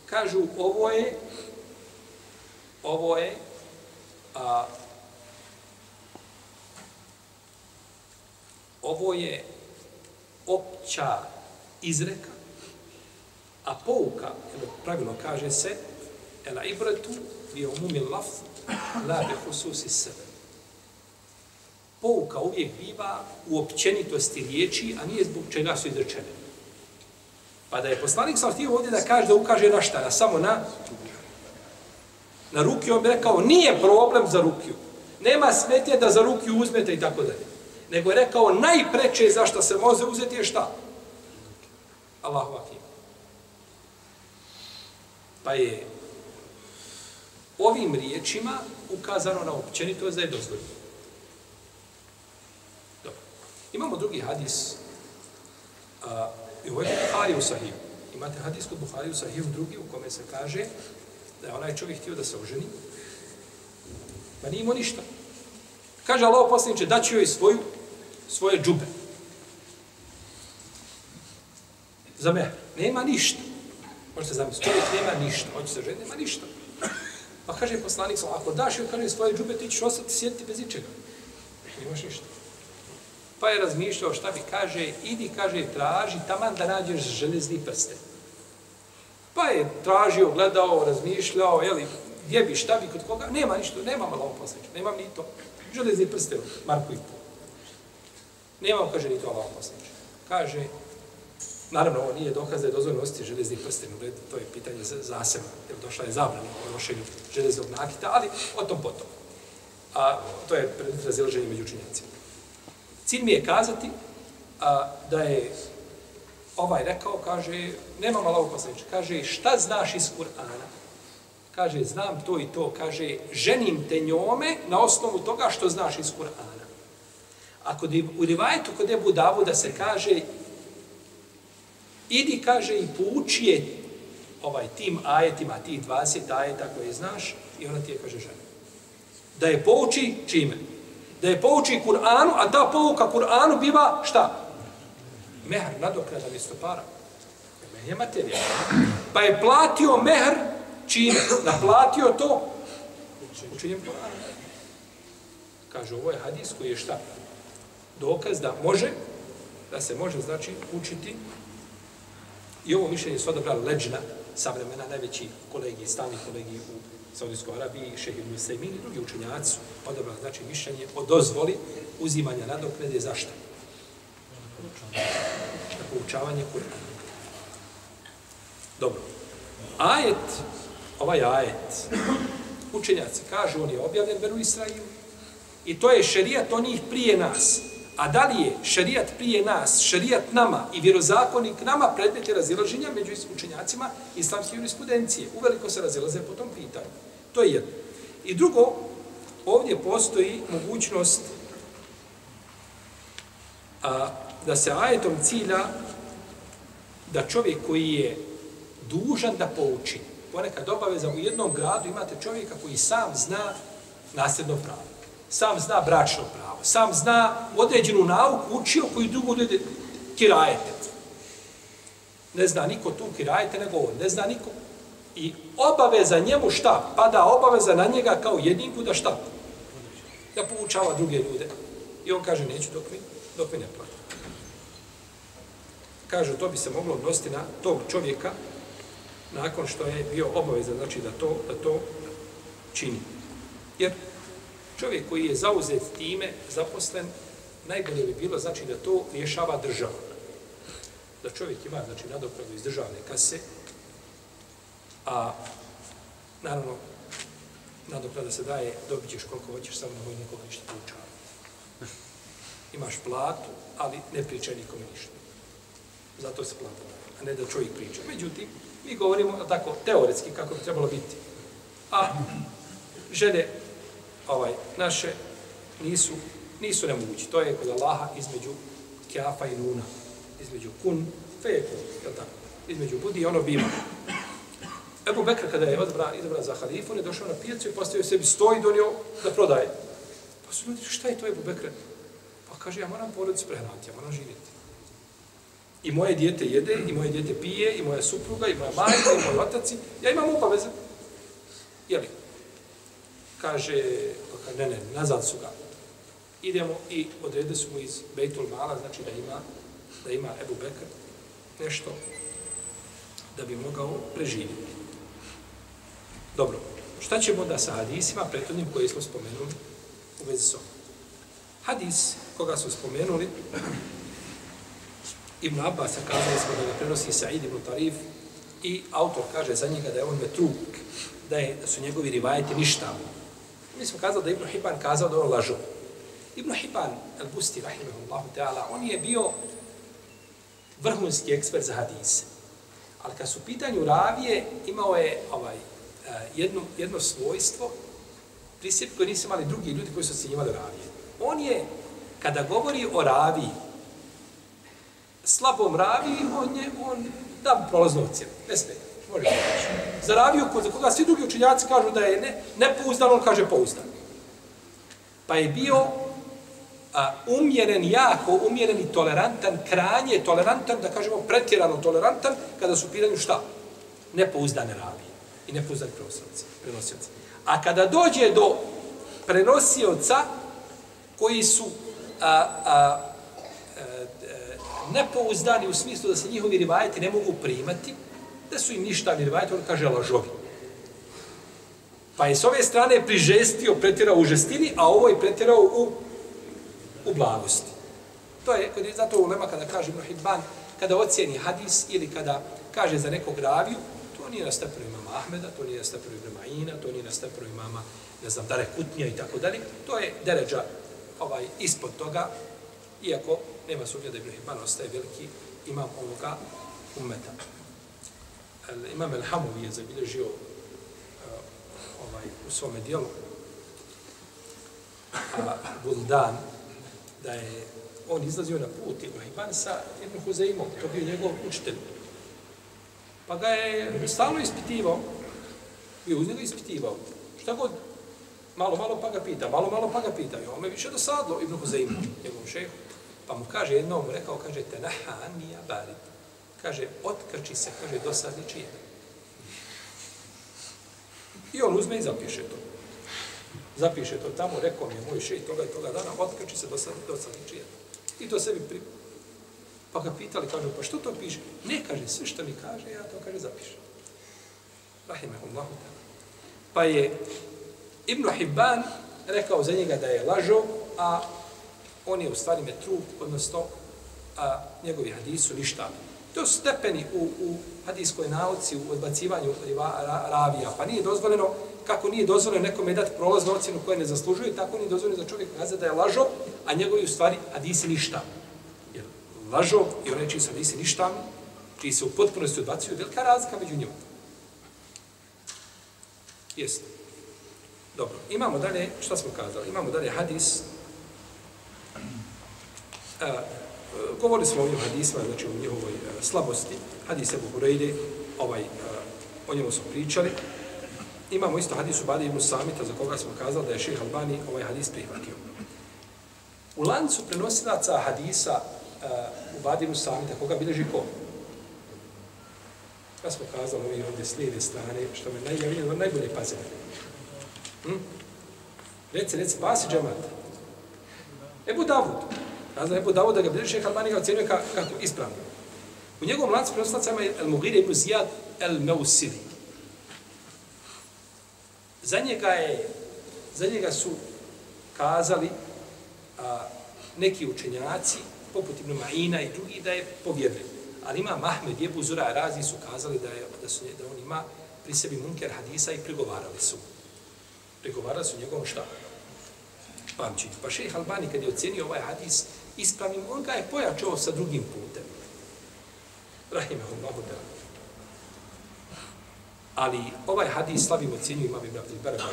Kažu, ovo je, ovo je, a, ovo je opća izreka, a pouka, ili pravilno kaže se, ela ibretu bi umumi laf, la bi hususi sebe. Pouka uvijek biva u općenitosti riječi, a nije zbog čega su izrečene. Pa da je poslanik sam htio ovdje da kaže da ukaže na šta, na samo na na ruke, on bi rekao, nije problem za rukiju. Nema smetje da za rukiju uzmete i tako dalje. Nego je rekao najpreče za što se može uzeti je šta? Allahu akim. Pa je ovim riječima ukazano na općenitost da je dozvoljeno. Imamo drugi hadis. A, I ovo je Buhari u Sahiju. Imate hadis kod Buhari u Sahiju drugi u kome se kaže da je onaj čovjek htio da se oženi. Pa nije imao ništa. Kaže Allah da daću joj svoju, svoje džube. Za me. Nema ništa. Možete zamisliti, čovjek nema ništa. Hoće se ženi, nema ništa. Pa kaže poslanik, ako daš joj kaže, svoje džube, ti ćeš ostati sjediti bez ičega. Nemaš ništa. Pa je razmišljao šta bi kaže, idi, kaže, traži, taman da nađeš železni prste. Pa je tražio, gledao, razmišljao, jeli, gdje bi, šta bi, kod koga, nema ništa, nema malo posleća, nemam ni to. Železni prste, Marko i pol. Nemam, kaže, ni to malo posleća. Kaže, naravno, ovo nije dokaz da je dozvoljno nositi železni prsten, to je pitanje za, za sebe, jer došla je zabrana o nošenju železnog nakita, ali o tom potom. A to je predmet među učinjacima. Cilj mi je kazati a, da je ovaj rekao, kaže, nema malo poslaniče, kaže, šta znaš iz Kur'ana? Kaže, znam to i to, kaže, ženim te njome na osnovu toga što znaš iz Kur'ana. A kod, u Rivajetu kod Ebu da se kaže, idi, kaže, i pouči je ovaj, tim ajetima, ti 20 ajeta koje znaš, i ona ti je, kaže, žena. Da je pouči čime? Da je pouči Kur'anu, a ta pouka Kur'anu biva šta? Mehr, nadoknada mjesto para. Mehr je materija. Pa je platio mehr čime? Naplatio to učenjem Kur'ana. Kaže, ovo je hadis koji je šta? Dokaz da može, da se može, znači, učiti I ovo mišljenje su odabrali leđna, savremena, najveći kolegi, stalni kolegi u Saudijskoj Arabiji, šehi ibn Sejmin i drugi učenjaci su odabrali, znači, mišljenje o dozvoli uzimanja nadoknede za šta? Za poučavanje Kur'ana. Dobro. Ajet, ovaj ajet, učenjaci kažu, on je objavljen veru Israiju i to je šerijat onih prije nas. A da li je šerijat prije nas, šerijat nama i vjerozakonik nama predmet je razilaženja među učenjacima islamske jurisprudencije. Uveliko se razilaze po tom pitanju. To je jedno. I drugo, ovdje postoji mogućnost a, da se ajetom cilja da čovjek koji je dužan da pouči, ponekad obaveza u jednom gradu imate čovjeka koji sam zna nasljedno pravo, sam zna bračno pravo, sam zna određenu nauku učio koji drugu ljudi kirajete. Ne zna niko tu kirajete nego on, ne zna niko. I obaveza njemu šta? Pada obaveza na njega kao jedniku da šta? Da poučava druge ljude. I on kaže, neću dok mi, dok mi ne plati kaže to bi se moglo odnositi na tog čovjeka nakon što je bio obavezan znači da to da to čini. Jer čovjek koji je zauzet time, zaposlen, najbolje bi bilo znači da to rješava država. Da čovjek ima znači nadoknadu iz državne kase, a naravno nadoknada se daje, dobit ćeš koliko hoćeš, samo nemoj nikoga ništa poučavati. Imaš platu, ali ne pričaj nikome ništa. Zato se plata a ne da čovjek priča. Međutim, mi govorimo tako teoretski kako bi trebalo biti. A žene ovaj, naše nisu, nisu nemogući. To je kod Allaha između kjafa i nuna. Između kun, fe je tako? Između budi i ono bima. Ebu Bekr kada je odbran, izabran za halifu, on je došao na pijacu i postavio sebi sto i donio da prodaje. Pa su ljudi, šta je to Ebu Bekr? Pa kaže, ja moram porodicu prehraniti, ja moram živjeti. I moje dijete jede, i moje dijete pije, i moja supruga, i moja majka, i moj otaci. Ja imam obaveze. Jeli? Kaže, pa ne, ne, nazad su ga. Idemo i odrede su mu iz Bejtul Mala, znači da ima, da ima Ebu Bekr nešto da bi mogao preživjeti. Dobro, šta ćemo da sa hadisima prethodnim koje smo spomenuli u vezi s Hadis koga su spomenuli Ibn Abbas kazali smo da ga prenosi Sa'id ibn Tarif i autor kaže za njega da je on metruk, da, je, da su njegovi rivajeti ništa. Mi smo kazali da Ibn Hibban kazao da on lažu. Ibn Hibban, al-Busti, rahimahullahu ta'ala, on je bio vrhunski ekspert za hadise. Ali kad su pitanju ravije, imao je ovaj, E, jedno, jedno svojstvo, princip koji nisu imali drugi ljudi koji su ocjenjivali ravije. On je, kada govori o raviji, slabom raviji, on je, on da prolazno ocjenu. Ne smije. Može Za raviju, za koga svi drugi učinjaci kažu da je ne, nepouzdan, on kaže pouzdan. Pa je bio a, umjeren, jako umjeren i tolerantan, kranje tolerantan, da kažemo pretjerano tolerantan, kada su u pitanju šta? Nepouzdane ravije i prenosioca prenosioci. A kada dođe do prenosioca koji su a, a, a, nepouzdani u smislu da se njihovi rivajeti ne mogu primati, da su im ništa ni rivajeti, on kaže lažovi. Pa je s ove strane prižestio, pretjerao u žestini, a ovo je pretjerao u u blagosti. To je, zato u Lema kada kaže Ibn Hibban, kada ocjeni hadis ili kada kaže za nekog raviju, to nije na stepenu imama Ahmeda, to nije na stepenu Ibrahima to nije na stepenu imama, ne znam, Dare Kutnija i tako dalje. To je deređa ovaj, ispod toga, iako nema sumnja da Ibn Hibban ostaje veliki imam ovoga umeta. El, imam El Hamovi je zabilježio uh, ovaj, u svome dijelu a Buldan, da je on izlazio na put Ibn Hibban sa Ibn Huzeimom, to bio njegov učitelj. Pa ga je stalno ispitivao, i uz njega ispitivao. Šta god, malo, malo pa ga pita, malo, malo pa ga pita. I on me više dosadlo Ibn Huzeim, njegovom šehu. Pa mu kaže jednom, mu rekao, kaže, tenaha anija bari. Kaže, otkrči se, kaže, dosadni čije. I on uzme i zapiše to zapiše to tamo, rekao mi je moj šeji toga i toga dana, otkači se do dosadni do. I to sebi pri... Pa ga pitali, kažu, pa što to piše? Ne, kaže, sve što mi kaže, ja to, kaže, zapišem. Rahimahullahu ta'ala. Pa je Ibn Hibban rekao za njega da je lažo, a on je u stvari metruk, odnosno a, njegovi hadisu ništa. To su stepeni u, u hadiskoj nauci, u odbacivanju ravija, pa nije dozvoljeno kako nije dozvoljeno nekome dati prolaznu ocjenu koje ne zaslužuje, tako nije dozvoljeno za čovjek kazati da je lažo, a njegovi u stvari hadisi ništa lažov i onaj čiji se nisi ništa, čiji se u potpunosti odbacuju, velika razlika među njima. Jeste. Dobro, imamo dalje, šta smo kazali? Imamo dalje hadis. E, govorili smo o ovim hadisima, znači o njihovoj e, slabosti. Hadis Ebu Hureyde, ovaj, e, o njemu smo pričali. Imamo isto hadis u Badi ibn Samita za koga smo kazali da je šeheh Albani ovaj hadis prihvatio. U lancu prenosilaca hadisa u Badi Samita koga bilježi ko? Ja smo kazali ovi ovdje s lijeve strane, što me najjavljeno, najbolje pazimo. Hm? Reci, reci, Basi džemat. Ebu Davud. Kazali Ebu Davud da ga bilježi šeha Albani ga ocjenuje kako ispravno. U njegovom lancu prenosilaca ima El Mugire ibn Zijad El Meusili. Za njega je, za njega su kazali a, neki učenjaci, poput Ibn Ma'ina i drugi, da je povjerljiv. Ali ima Mahmed, Jebu Zura, razni su kazali da, je, da, su, da on ima pri sebi munker hadisa i prigovarali su. Prigovarali su njegovom šta? Pamćiti. Pa šejh Albani, kad je ocenio ovaj hadis ispravnim, on ga je pojačao sa drugim putem. Rahimahullahu ta'ala. Ali ovaj hadis slavim ocjenju imam Ibn Abdel Barba,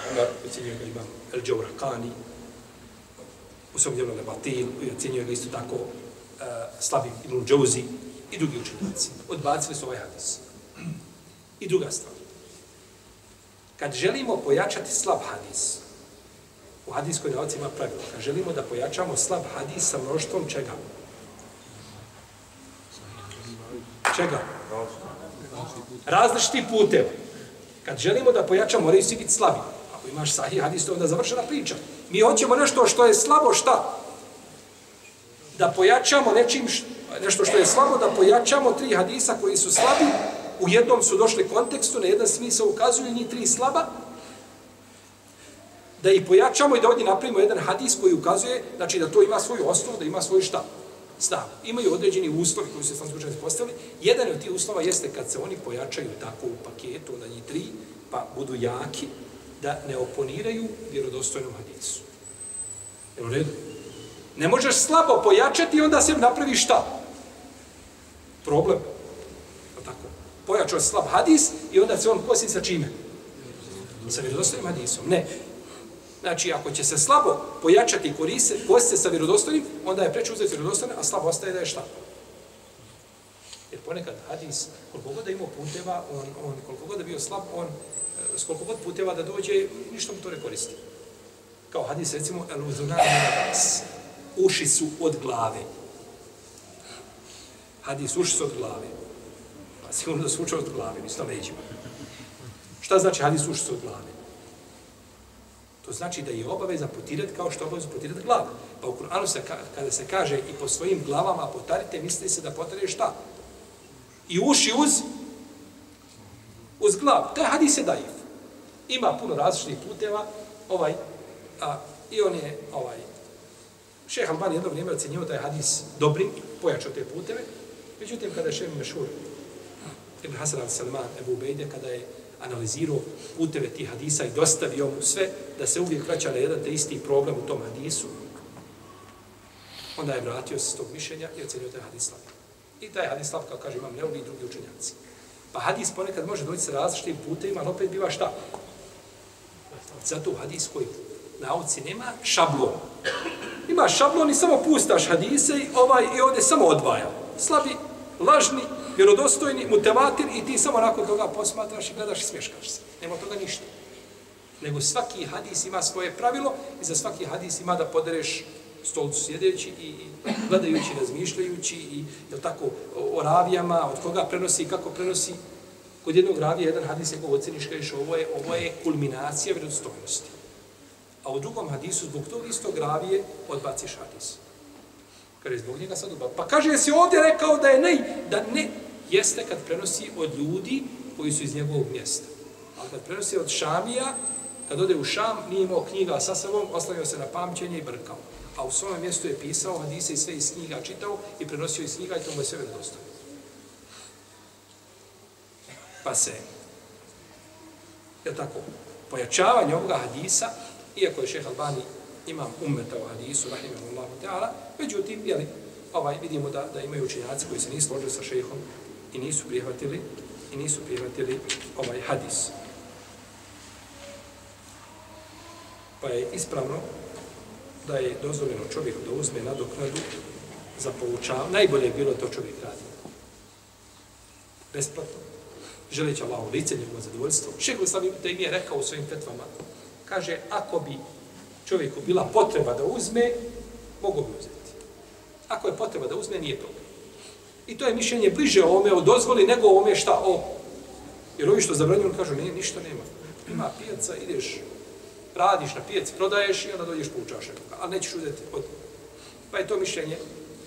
ocjenjuje ga imam El Džaurakani, u svom djelu Lebatil, i ocjenjuje ga isto tako Eh, uh, slavim Ibn Džauzi i drugi učenjaci. Odbacili su ovaj hadis. I druga stvar. Kad želimo pojačati slab hadis, u hadiskoj nauci ima pravilo, kad želimo da pojačamo slab hadis sa mnoštvom čega? Čega? Različiti putevi. Kad želimo da pojačamo, moraju svi biti slabi. Ako imaš sahih hadis, to je onda završena priča. Mi hoćemo nešto što je slabo, šta? Da pojačamo nečim, nešto što je slabo, da pojačamo tri hadisa koji su slabi, u jednom su došli kontekstu, na jedan smisao ukazuju njih tri slaba, da ih pojačamo i da ovdje napravimo jedan hadis koji ukazuje, znači da to ima svoju osnovu, da ima svoj šta? Stav. Imaju određeni uslovi koji se sam slučajno postavili. Jedan od tih uslova jeste kad se oni pojačaju tako u paketu, na njih tri, pa budu jaki, da ne oponiraju vjerodostojnom hadisu. Jel u redu? Ne možeš slabo pojačati i onda se napravi šta? Problem. Tako? Pojačao je slab hadis i onda se on kosi sa čime? Sa vjerodostojnim hadisom. Ne. Znači, ako će se slabo pojačati i koriste, kositi se sa vjerodostojnim, onda je preče uzeti vjerodostojne, a slabo ostaje da je šta? Jer ponekad hadis, koliko god da imao puteva, on, on, koliko god da bio slab, on, eh, s koliko god puteva da dođe, ništa mu to ne koristi. Kao hadis, recimo, el uzunar uši su od glave. Hadis, uši su od glave. Pa sigurno da su uči od glave, nisu na leđima. Šta znači hadis, uši su od glave? To znači da je obaveza potirati kao što obaveza potirati glavu. Pa u Kur'anu se, kada se kaže i po svojim glavama potarite, misli se da potarite šta? I uši uz uz glavu. To je hadis dajiv. Ima puno različitih puteva, ovaj, a, i on je, ovaj, šeha Albani jedno vrijeme ocenio da je hadis dobri, pojačao te puteve, međutim, kada je šeha Mešur, Ibn Hasan al-Salman, Ebu Ubejde, kada je analizirao puteve tih hadisa i dostavio mu sve, da se uvijek vraća na jedan te isti problem u tom hadisu, onda je vratio se s tog mišljenja i ocenio taj hadis slab. I taj hadis slab, kao kaže, imam neovi i drugi učenjaci. Pa hadis ponekad može doći sa različitim putevima, ali opet biva šta? Zato u hadijskoj nauci nema šablon. Ima šablon i samo pustaš hadise i, ovaj, i ovdje samo odvaja. Slabi, lažni, vjerodostojni, mutevatir i ti samo nakon toga posmatraš i gledaš i smješkaš se. Nema toga ništa. Nego svaki hadis ima svoje pravilo i za svaki hadis ima da podereš stolcu sjedeći i gledajući, razmišljajući i je tako o ravijama, od koga prenosi i kako prenosi. Kod jednog ravija jedan hadis je go oceniš kažeš ovo je, ovo je kulminacija vjerodostojnosti. A u drugom hadisu zbog tog istog ravije odbaciš hadis. Kaže, zbog njega sad odbaciš. Pa kaže, jesi ovdje rekao da je ne, da ne, jeste kad prenosi od ljudi koji su iz njegovog mjesta. A kad prenosi od Šamija, kad ode u Šam, nije imao knjiga sa sobom, oslavio se na pamćenje i brkao. A u svome mjestu je pisao hadise i sve iz knjiga čitao i prenosio iz knjiga i to mu je sve vjerodostavio. Pa se, je tako, pojačavanje ovoga hadisa, iako je šeha Albani imam ummeta u hadisu, rahimahullahu ta'ala, međutim, jeli, ovaj, vidimo da, da imaju učenjaci koji se nisu složili sa šehom i nisu prihvatili i nisu prihvatili ovaj hadis. Pa je ispravno da je dozvoljeno čovjeku da uzme nadoknadu za poučavanje. Najbolje je bilo to čovjek radi. Besplatno. Želeći Allahu lice, njegovo zadovoljstvo. Šeho sam da im je rekao u svojim fetvama. Kaže, ako bi čovjeku bila potreba da uzme, mogu bi uzeti. Ako je potreba da uzme, nije problem. I to je mišljenje bliže ome o dozvoli nego ome šta o. Jer ovi što zabranjuju, kažu, nije, ništa nema. Ima pijaca, ideš, radiš na pijaci, prodaješ i onda dođeš poučaš nekoga. Ali nećeš uzeti od... Pa je to mišljenje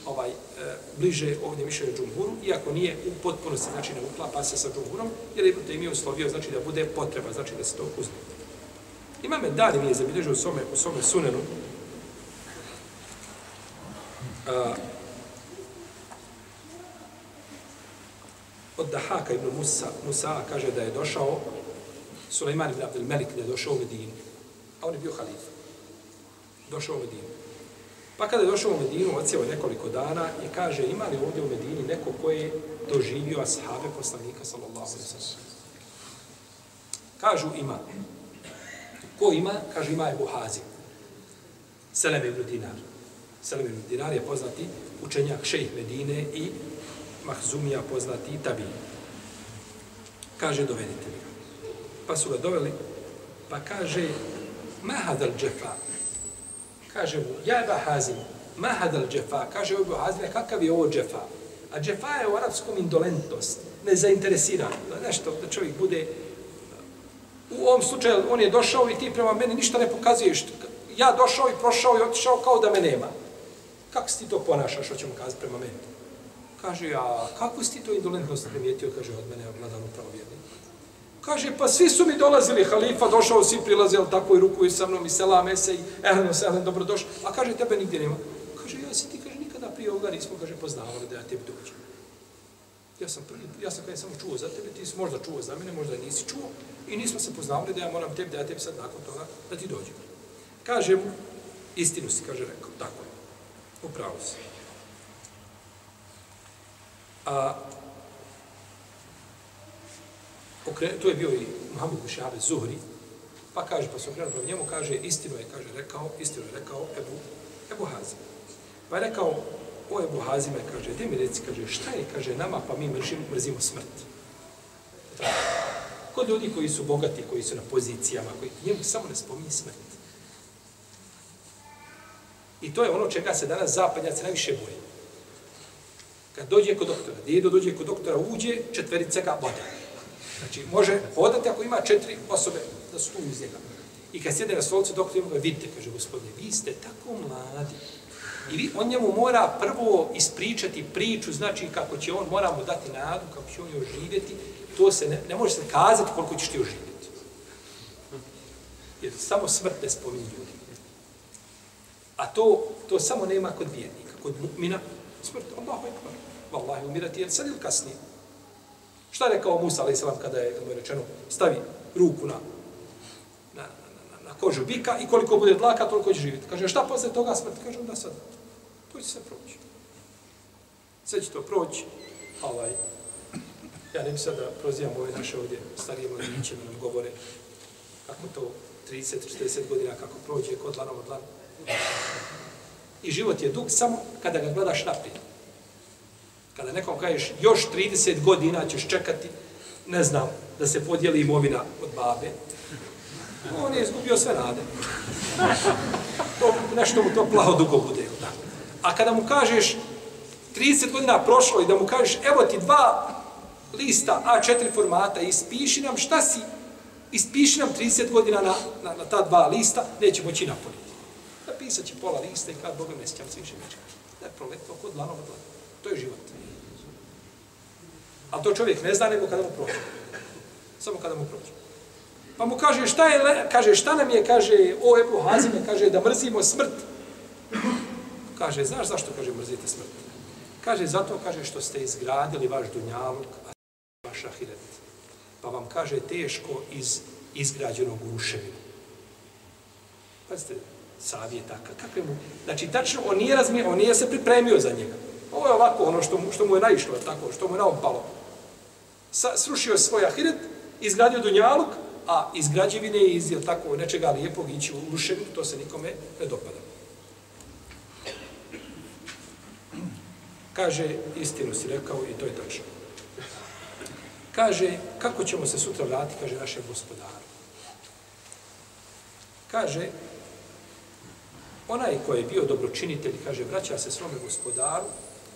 ovaj, e, bliže ovdje mišljenje džumhuru, iako nije u potpunosti, znači ne uklapa se sa džumhurom, jer je to ime uslovio, znači da bude potreba, znači da se to uzme. Imam Dani mi je zabilježio u svome, u svome sunenu, a, od Dahaka ibn Musa, Musa kaže da je došao Suleiman ibn Abdel Melik, da je došao u Medinu. A on je bio halif. Došao u Medinu. Pa kada je došao u Medinu, odsjeo nekoliko dana i kaže, ima li ovdje u Medini neko ko je doživio ashabe poslanika, sallallahu alaihi sallam. Kažu, ima. Ko ima? Kaže, ima Ebu Buhazi. Selem ibn Dinar. Selem ibn Dinar je poznati učenjak šejh Medine i Mahzumija poznati tabi. Kaže, dovedite mi ga. Pa su ga doveli, pa kaže, mahadal džefa. Kaže mu, ja Ebu hazim, mahadal džefa. Kaže, Ebu hazim, kakav je ovo džefa? A džefa je u arapskom indolentnost, nezainteresiran. Da nešto, da čovjek bude U ovom slučaju on je došao i ti prema meni ništa ne pokazuješ. Ja došao i prošao i otišao kao da me nema. Kako si ti to ponašaš, hoćemo kazati prema meni? Kaže, a kako si ti to indolentnost primijetio, kaže, od mene ogledan upravo vjernik. Kaže, pa svi su mi dolazili, halifa, došao, svi prilazio, tako i rukuju sa mnom, i selame se, i ehleno, sehlen, dobrodošli. A kaže, tebe nigdje nema. Kaže, ja si ti, kaže, nikada prije ovoga nismo, kaže, poznavali da ja tebi dođem. Ja sam prvi, ja sam kada samo čuo za tebe, ti si možda čuo za mene, možda nisi čuo i nismo se poznavali da ja moram tebi, da ja tebi sad nakon toga da ti dođem. Kaže mu, istinu si, kaže, rekao, tako je, upravo si. A, okre, to je bio i Muhammed Bušabe Zuhri, pa kaže, pa se okrenuo prema njemu, kaže, istinu je, kaže, rekao, istinu je rekao Ebu, Ebu Hazim. Pa je rekao, o Ebu Hazime, kaže, gdje mi reci, kaže, šta je, kaže, nama, pa mi mržimo, mrzimo smrt. Kod ljudi koji su bogati, koji su na pozicijama, koji njemu samo ne spominje smrt. I to je ono čega se danas zapadnjaci najviše boje. Kad dođe kod doktora, djedo dođe kod doktora, uđe, četverica ga bode. Znači, može hodati ako ima četiri osobe da su tu uz njega. I kad sjede na stolicu, doktor ima ga, vidite, kaže gospodine, vi ste tako mladi. I vi, on njemu mora prvo ispričati priču, znači kako će on, mora mu dati nadu, kako će on joj živjeti. To se ne, ne može se kazati koliko ćeš ti oživjeti. Jer samo smrt ne spominje ljudi. A to, to samo nema kod vjernika. Kod mu'mina, smrt, Allahu ekbar. Wallahi, umirati je sad ili kasnije. Šta je rekao Musa, ali kada je, kada mu je rečeno, stavi ruku na, na, na, na kožu bika i koliko bude dlaka, toliko će živjeti. Kaže, šta posle toga smrt? Kaže, onda sad teško će se proći. Sve će to proći. Ovaj, ja ne bi sada da prozivam ove naše ovdje starije mladiće, da nam govore kako to 30-40 godina, kako prođe kod dlanom dlan. I život je dug samo kada ga gledaš naprijed. Kada nekom kažeš još 30 godina ćeš čekati, ne znam, da se podijeli imovina od babe, on je izgubio sve nade. To, nešto mu to plavo dugo bude. A kada mu kažeš 30 godina prošlo i da mu kažeš evo ti dva lista A4 formata i ispiši nam šta si, ispiši nam 30 godina na, na, na ta dva lista, neće moći napuniti. Napisat će pola lista i kad Boga ne sjećam se više neće. Da je proletao kod lanova dlana. To je život. A to čovjek ne zna nego kada mu prođe. Samo kada mu prođe. Pa mu kaže šta je, kaže šta nam je, kaže o Ebu Hazime, kaže da mrzimo smrt. Kaže, znaš zašto, kaže, mrzite smrt? Kaže, zato, kaže, što ste izgradili vaš dunjaluk, a vaš ahiret. Pa vam kaže, teško iz izgrađenog ruševina. Pazite, savjetaka, kakve mu... Znači, tačno, on nije, razmi, on nije se pripremio za njega. Ovo je ovako ono što mu, što mu je naišlo, tako, što mu je naopalo. Sa, srušio svoj ahiret, izgradio dunjaluk, a iz građevine i tako nečega lijepog ići u ruševinu, to se nikome ne dopada. Kaže, istinu si rekao i to je tačno. Kaže, kako ćemo se sutra vratiti, kaže našem gospodaru. Kaže, onaj koji je bio dobročinitelj, kaže, vraća se svome gospodaru,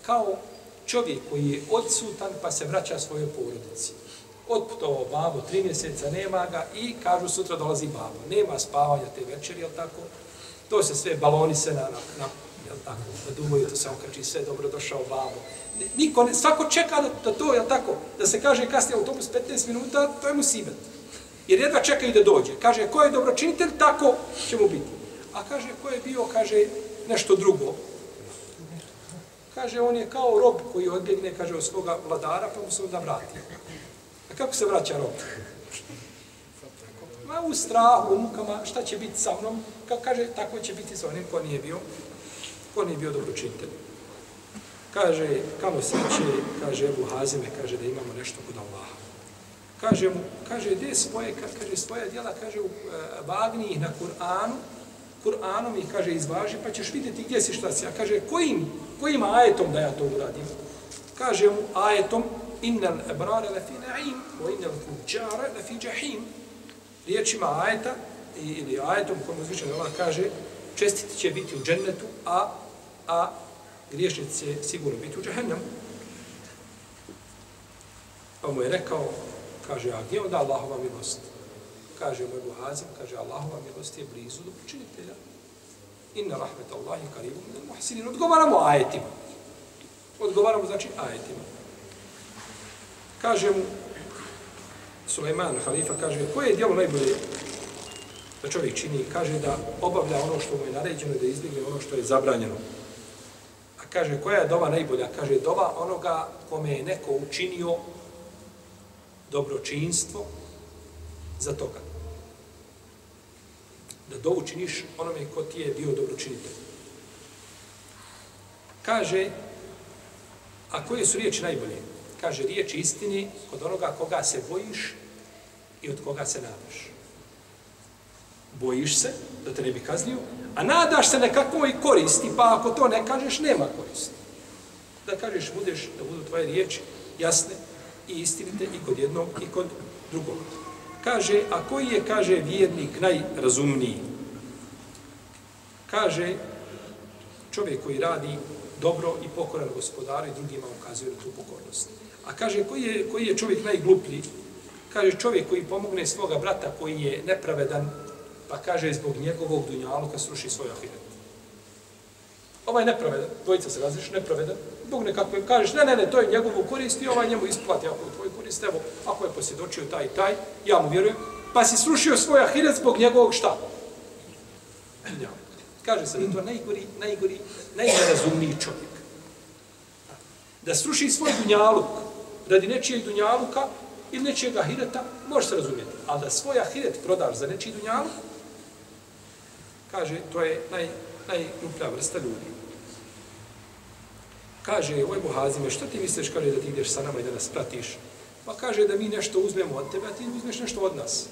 kao čovjek koji je odsutan pa se vraća svojoj porodici. Otputovao babo, tri mjeseca, nema ga i kažu sutra dolazi babo. Nema spavanja te večeri, jel tako? To se sve baloni se na, na, na jel tako, da dumaju, to se okači, sve dobro došao babo. Niko ne, svako čeka da, da to, jel tako, da se kaže kasnije autobus 15 minuta, to je musibet. Jer jedva čekaju da dođe. Kaže, ko je dobročinitelj, tako će mu biti. A kaže, ko je bio, kaže, nešto drugo. Kaže, on je kao rob koji odbjegne, kaže, od svoga vladara, pa mu se onda vrati. A kako se vraća rob? Ma u strahu, u mukama, šta će biti sa mnom? Kako kaže, tako će biti sa onim ko nije bio, ko nije bio dobročinitelj. Kaže, kamo sreće, kaže Ebu Hazime, kaže da imamo nešto kod Allaha. Kaže mu, kaže, gdje svoje, kaže, svoja djela, kaže, u e, vagni na Kur'anu, Kur'anom ih, kaže, izvaži, pa ćeš vidjeti gdje si šta si. A kaže, kojim, kojim ajetom da ja to uradim? Kaže mu, ajetom, innal ebrare lefi na'im, o innal kuđare lefi džahim. Riječima ajeta, ili ajetom kojom uzvičan Allah kaže, čestiti će biti u džennetu, a, a griješnici će sigurno biti u džehennemu. Pa mu je rekao, kaže, a gdje onda Allahova milost? kaže mu Ebu Hazim, kaže Allahova milost je blizu do počinitelja. Inna rahmet Allahi karibu min muhsinin. Odgovaramo ajetima. Odgovaramo znači ajetima. Kaže mu Suleiman, halifa, kaže, koje je dijelo najbolje da čovjek čini? Kaže da obavlja ono što mu je naređeno i da izbjegne ono što je zabranjeno. A kaže, koja je dova najbolja? Kaže, dova onoga kome je neko učinio dobročinstvo za toga. Da dovu činiš onome ko ti je bio dobročinitelj. Kaže, a koje su riječi najbolje? Kaže, riječi istini kod onoga koga se bojiš i od koga se nadaš. Bojiš se da te ne bi kaznio, a nadaš se nekakvoj koristi, pa ako to ne kažeš, nema koristi. Da kažeš, budeš, da budu tvoje riječi jasne i istinite i kod jednog i kod drugog. Kaže, a koji je, kaže, vjernik najrazumniji? Kaže, čovjek koji radi dobro i pokoran gospodaru i drugima ukazuje na tu pokornost. A kaže, koji je, koji je čovjek najgluplji? Kaže, čovjek koji pomogne svoga brata koji je nepravedan, pa kaže, zbog njegovog dunjaluka sruši svoj ahiret. Ovaj nepravedan, dvojica se razliš, nepravedan, Bog nekakve, kažeš, ne, ne, ne, to je njegovu korist i ovaj njemu isplati ako je tvoj korist, evo, ako je posjedočio taj i taj, ja mu vjerujem, pa si srušio svoj ahiret zbog njegovog šta? Dunjaluka. Kaže se da je to najgori, najgori, najnerazumniji čovjek. Da sruši svoj dunjaluk radi nečijeg dunjaluka ili nečijeg ahireta, može se razumjeti. Ali da svoj ahiret prodaš za nečiji dunjaluk, kaže, to je naj, najgruplja vrsta ljudi. Kaže, oj Buhazime, što ti misliš, kaže, da ti ideš sa nama i da nas pratiš? Pa kaže da mi nešto uzmemo od tebe, a ti uzmeš nešto od nas.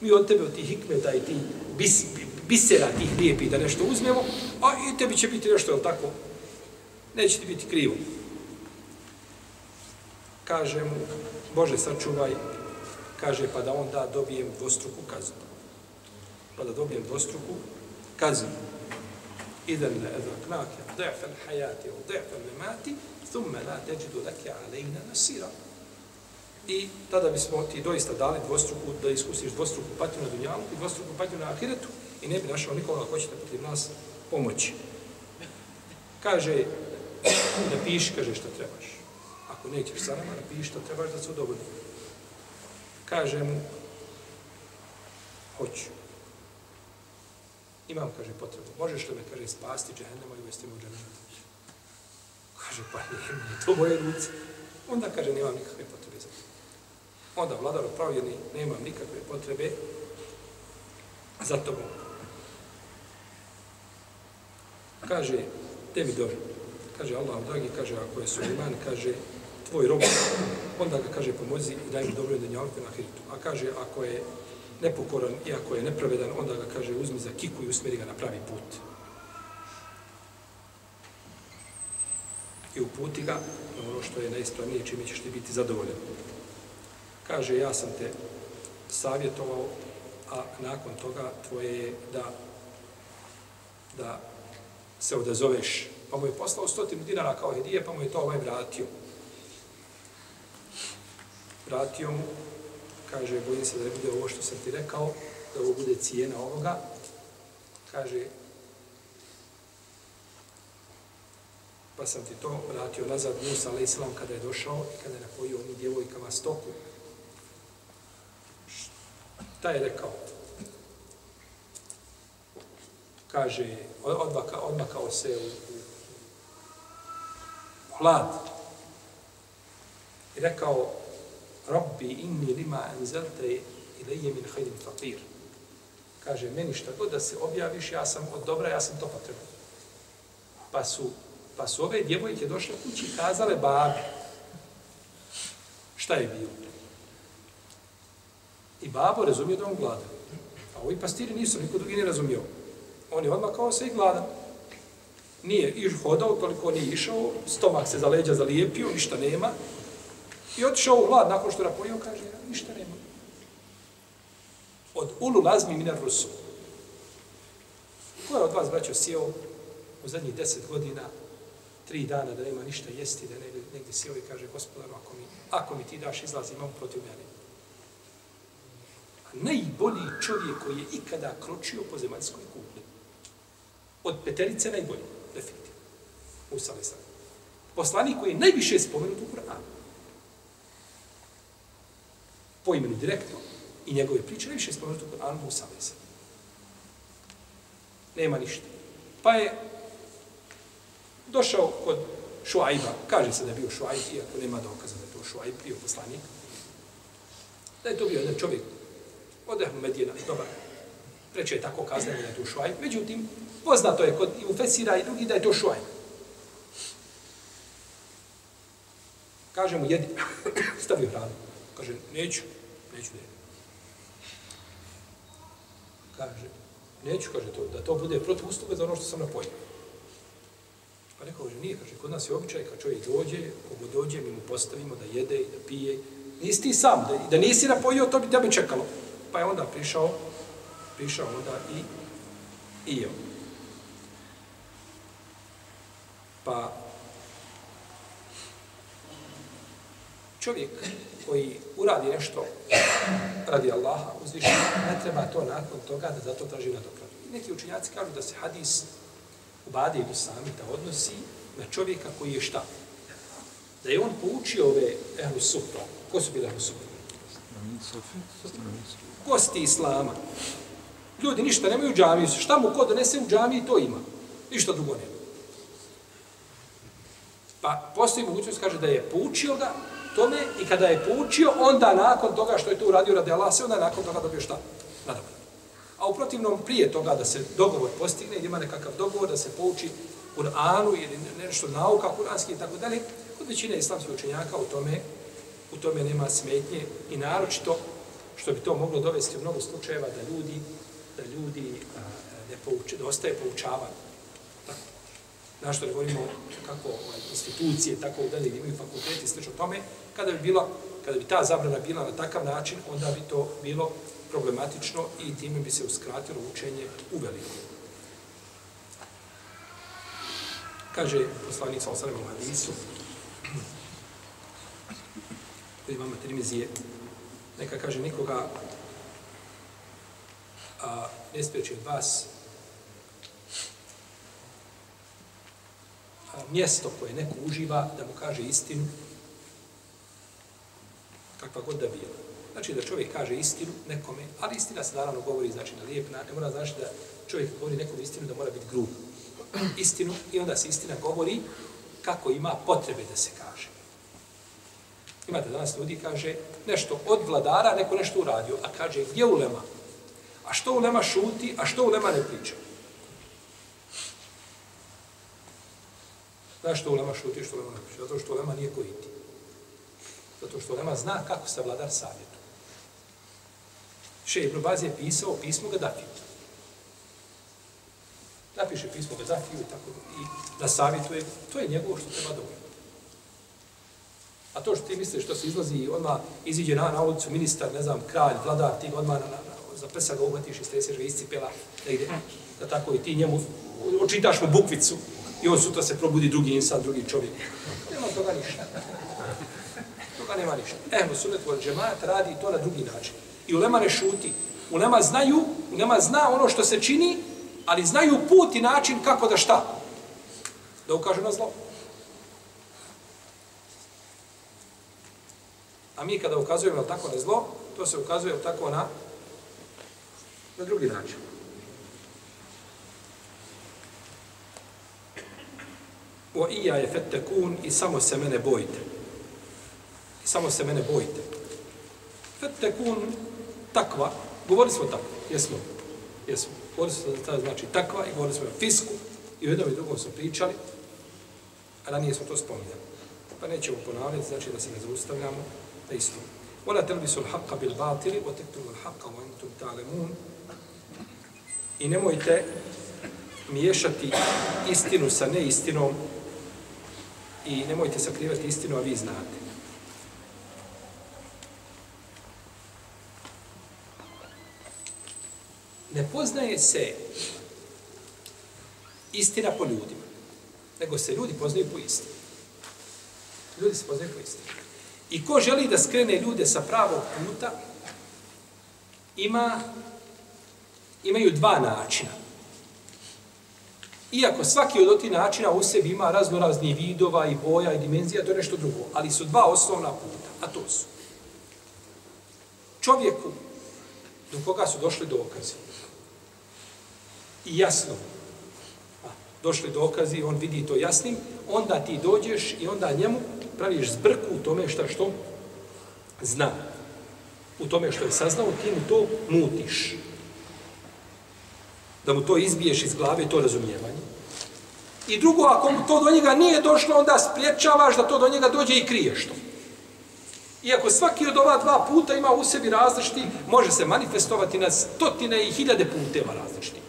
Mi od tebe, od tih hikmeta i ti bis, bisera tih lijepi da nešto uzmemo, a i tebi će biti nešto, jel tako? Neće ti biti krivo. Kaže mu, Bože, sačuvaj, kaže, pa da onda dobijem dvostruku kaznu. Pa da dobijem dvostruku kaznu. Idan la edraknake, de'fel hajati, de'fel lemati, thumme la teđidu leke alejna nasira. I tada bismo ti doista dali dvostruku, da iskusiš dvostruku patnju na dunjalu i dvostruku patnju na ahiretu, i ne bi našao nikoga ko će da protiv nas pomoći. Kaže, napiši, kaže što trebaš. Ako nećeš sa nama, napiši što trebaš da se udovoljni. Kaže mu, hoću. Imam, kaže, potrebu. Možeš li me, kaže, spasti džehennema i uvesti me u džehennema? Kaže, pa nije mi to moje ruce. Onda kaže, nemam nikakve potrebe za to. Onda vladar upravljeni, nemam nikakve potrebe za tobom. Kaže, tebi dobro. Kaže Allah, dragi, kaže, ako je Suleiman, kaže, tvoj rob, onda ga kaže, pomozi i daj mi dobro da njalku na hiritu. A kaže, ako je nepokoran i ako je nepravedan, onda ga kaže, uzmi za kiku i usmeri ga na pravi put. I uputi ga na ono što je najispravnije, čime ćeš ti biti zadovoljan. Kaže, ja sam te savjetovao, a nakon toga tvoje je da da se odazoveš. Pa mu je poslao stotinu dinara kao hedije, pa mu je to ovaj vratio. Vratio mu, kaže, bojim se da ne bude ovo što sam ti rekao, da ovo bude cijena ovoga. Kaže, pa sam ti to vratio nazad Musa, ali islam, kada je došao i kada je napojio onim djevojkama stoku. Šta je rekao? kaže, odmaka, odmakao se u, u hlad i rekao, Rabbi inni lima enzelte ilaje min hajdim fakir. Kaže, meni šta god da se objaviš, ja sam od dobra, ja sam to potreban. Pa su, pa su ove djevojke došle kući i kazale babi. Šta je bilo? I babo razumio da on glada. A ovi pastiri nisu, niko drugi ne razumio. On je odmah kao se i gladan. Nije iš hodao, toliko nije išao, stomak se za leđa zalijepio, ništa nema. I otišao u hlad, nakon što napojio, kaže, ništa nema. Od ulu lazmi minar rusu. Ko je od vas, braćo, sjeo u zadnjih deset godina, tri dana da nema ništa jesti, da negdje, negdje sjeo i kaže, gospodaru, ako mi, ako mi ti daš izlaz, imam protiv mene. A najbolji čovjek koji je ikada kročio po zemaljskoj kugli od peterice najbolji, definitivno. Musa alaih. Poslanik koji je najviše spomenut u Kur'anu. Po imenu direktno. I njegove priče najviše spomenut u Kur'anu Musa alaih. Nema ništa. Pa je Došao kod Šuajba, kaže se da je bio Šuajb, iako nema dokaza da je to Šuajb, bio poslanik, da je to bio jedan čovjek od Medijena, dobar. Preče je tako kazneno da je to Šuajb. Međutim, poznato je kod i u Fesira i drugi da je to Šuajb. Kaže mu, jedi, stavio hranu. Kaže, neću, neću da jedem. Kaže, neću, kaže to, da to bude protiv usluga za ono što sam napojio. Pa rekao, kaže, nije, kaže, kod nas je običaj, kad čovjek dođe, kogu dođe, mi mu postavimo da jede i da pije. Nisi ti sam, da, da nisi napojio, to bi tebe čekalo. Pa je onda prišao, prišao onda i, i jeo. Pa čovjek koji uradi nešto radi Allaha uzviše, ne treba to nakon toga da zato traži na dobro. Neki učinjaci kažu da se hadis u Badi i Samita odnosi na čovjeka koji je šta? Da je on poučio ove ehlu sufra. Ko su bili ehlu sufra? Gosti Islama. Ljudi ništa nemaju u džamiju. Šta mu ko donese u džamiji, to ima. Ništa drugo nema. Pa postoji mogućnost, kaže, da je poučio ga tome i kada je poučio, onda nakon toga što je to uradio radi Allah, se onda nakon toga dobio šta? Nadobro. A u protivnom, prije toga da se dogovor postigne, ili ima nekakav dogovor da se pouči Kur'anu ili nešto nauka kuranski i tako dalje, kod većine islamskih učenjaka u tome, u tome nema smetnje i naročito što bi to moglo dovesti u mnogo slučajeva da ljudi da ljudi a, ne pouče, da ostaje poučavanje. Tako. Što ne govorimo kako ovaj, institucije, tako u dalje imaju fakulteti i slično tome, kada bi, bila, kada bi ta zabrana bila na takav način, onda bi to bilo problematično i time bi se uskratilo učenje u veliku. Kaže poslanik sa osanem u hadisu, koji imamo Trimizije, neka kaže nikoga a, ne spriječi od vas mjesto koje neko uživa da mu kaže istinu kakva god da bila. Znači da čovjek kaže istinu nekome, ali istina se naravno govori znači na lijep, ne mora znači da čovjek govori nekom istinu da mora biti grub. Istinu i onda se istina govori kako ima potrebe da se kaže. Imate danas ljudi kaže nešto od vladara, neko nešto uradio, a kaže gdje ulema? A što ulema šuti, a što ulema ne priča? Zašto što ulema šuti, što ulema ne priča? Zato što ulema nije kojiti. Zato što ulema zna kako se vladar savjetu. Še Ibn Baz je pisao pismo Gaddafiju. Napiše pismo Gaddafiju i tako i da savjetuje, to je njegovo što treba dobro. A to što ti misliš što se izlazi, i odmah iziđe na, na ulicu ministar, ne znam, kralj, vladar, ti odmah na, na, za prsa ga uhvatiš i streseš ga iscipela, da ide, da tako i ti njemu, očitaš mu bukvicu i on sutra se probudi drugi insan, drugi čovjek. Nema toga ništa. Toga nema ništa. Ehlu sunet od džemat radi to na drugi način. I ulema ne šuti. Ulema znaju, ulema zna ono što se čini, ali znaju put i način kako da šta. Da ukažu na zlo. A mi kada ukazujemo tako na zlo, to se ukazuje tako na na drugi način. O ija je fetekun i samo se mene bojite. I samo se mene bojite. Fetekun, takva, govorili smo tako, jesmo, jesmo. Govorili smo da znači takva i govorili smo o fisku i u jednom i drugom smo pričali, a ranije smo to spominjali. Pa nećemo ponavljati, znači da se ne zaustavljamo, da isto. Ola telbisul haqqa bil batili, o tektumul haqqa wa entum ta'lemun, I nemojte miješati istinu sa neistinom i nemojte sakrivati istinu, a vi znate. Ne poznaje se istina po ljudima, nego se ljudi poznaju po istini. Ljudi se poznaju po istini. I ko želi da skrene ljude sa pravog puta, ima imaju dva načina. Iako svaki od tih načina u sebi ima raznorazni vidova i boja i dimenzija, to je nešto drugo. Ali su dva osnovna puta, a to su. Čovjeku do koga su došli dokazi. I jasno. došli dokazi, on vidi to jasnim, onda ti dođeš i onda njemu praviš zbrku u tome šta što zna. U tome što je saznao, ti mu to mutiš. Da mu to izbiješ iz glave, to razumijevanje. I drugo, ako to do njega nije došlo, onda spriječavaš da to do njega dođe i kriješ to. Iako svaki od ova dva puta ima u sebi različiti, može se manifestovati na stotine i hiljade puteva različiti.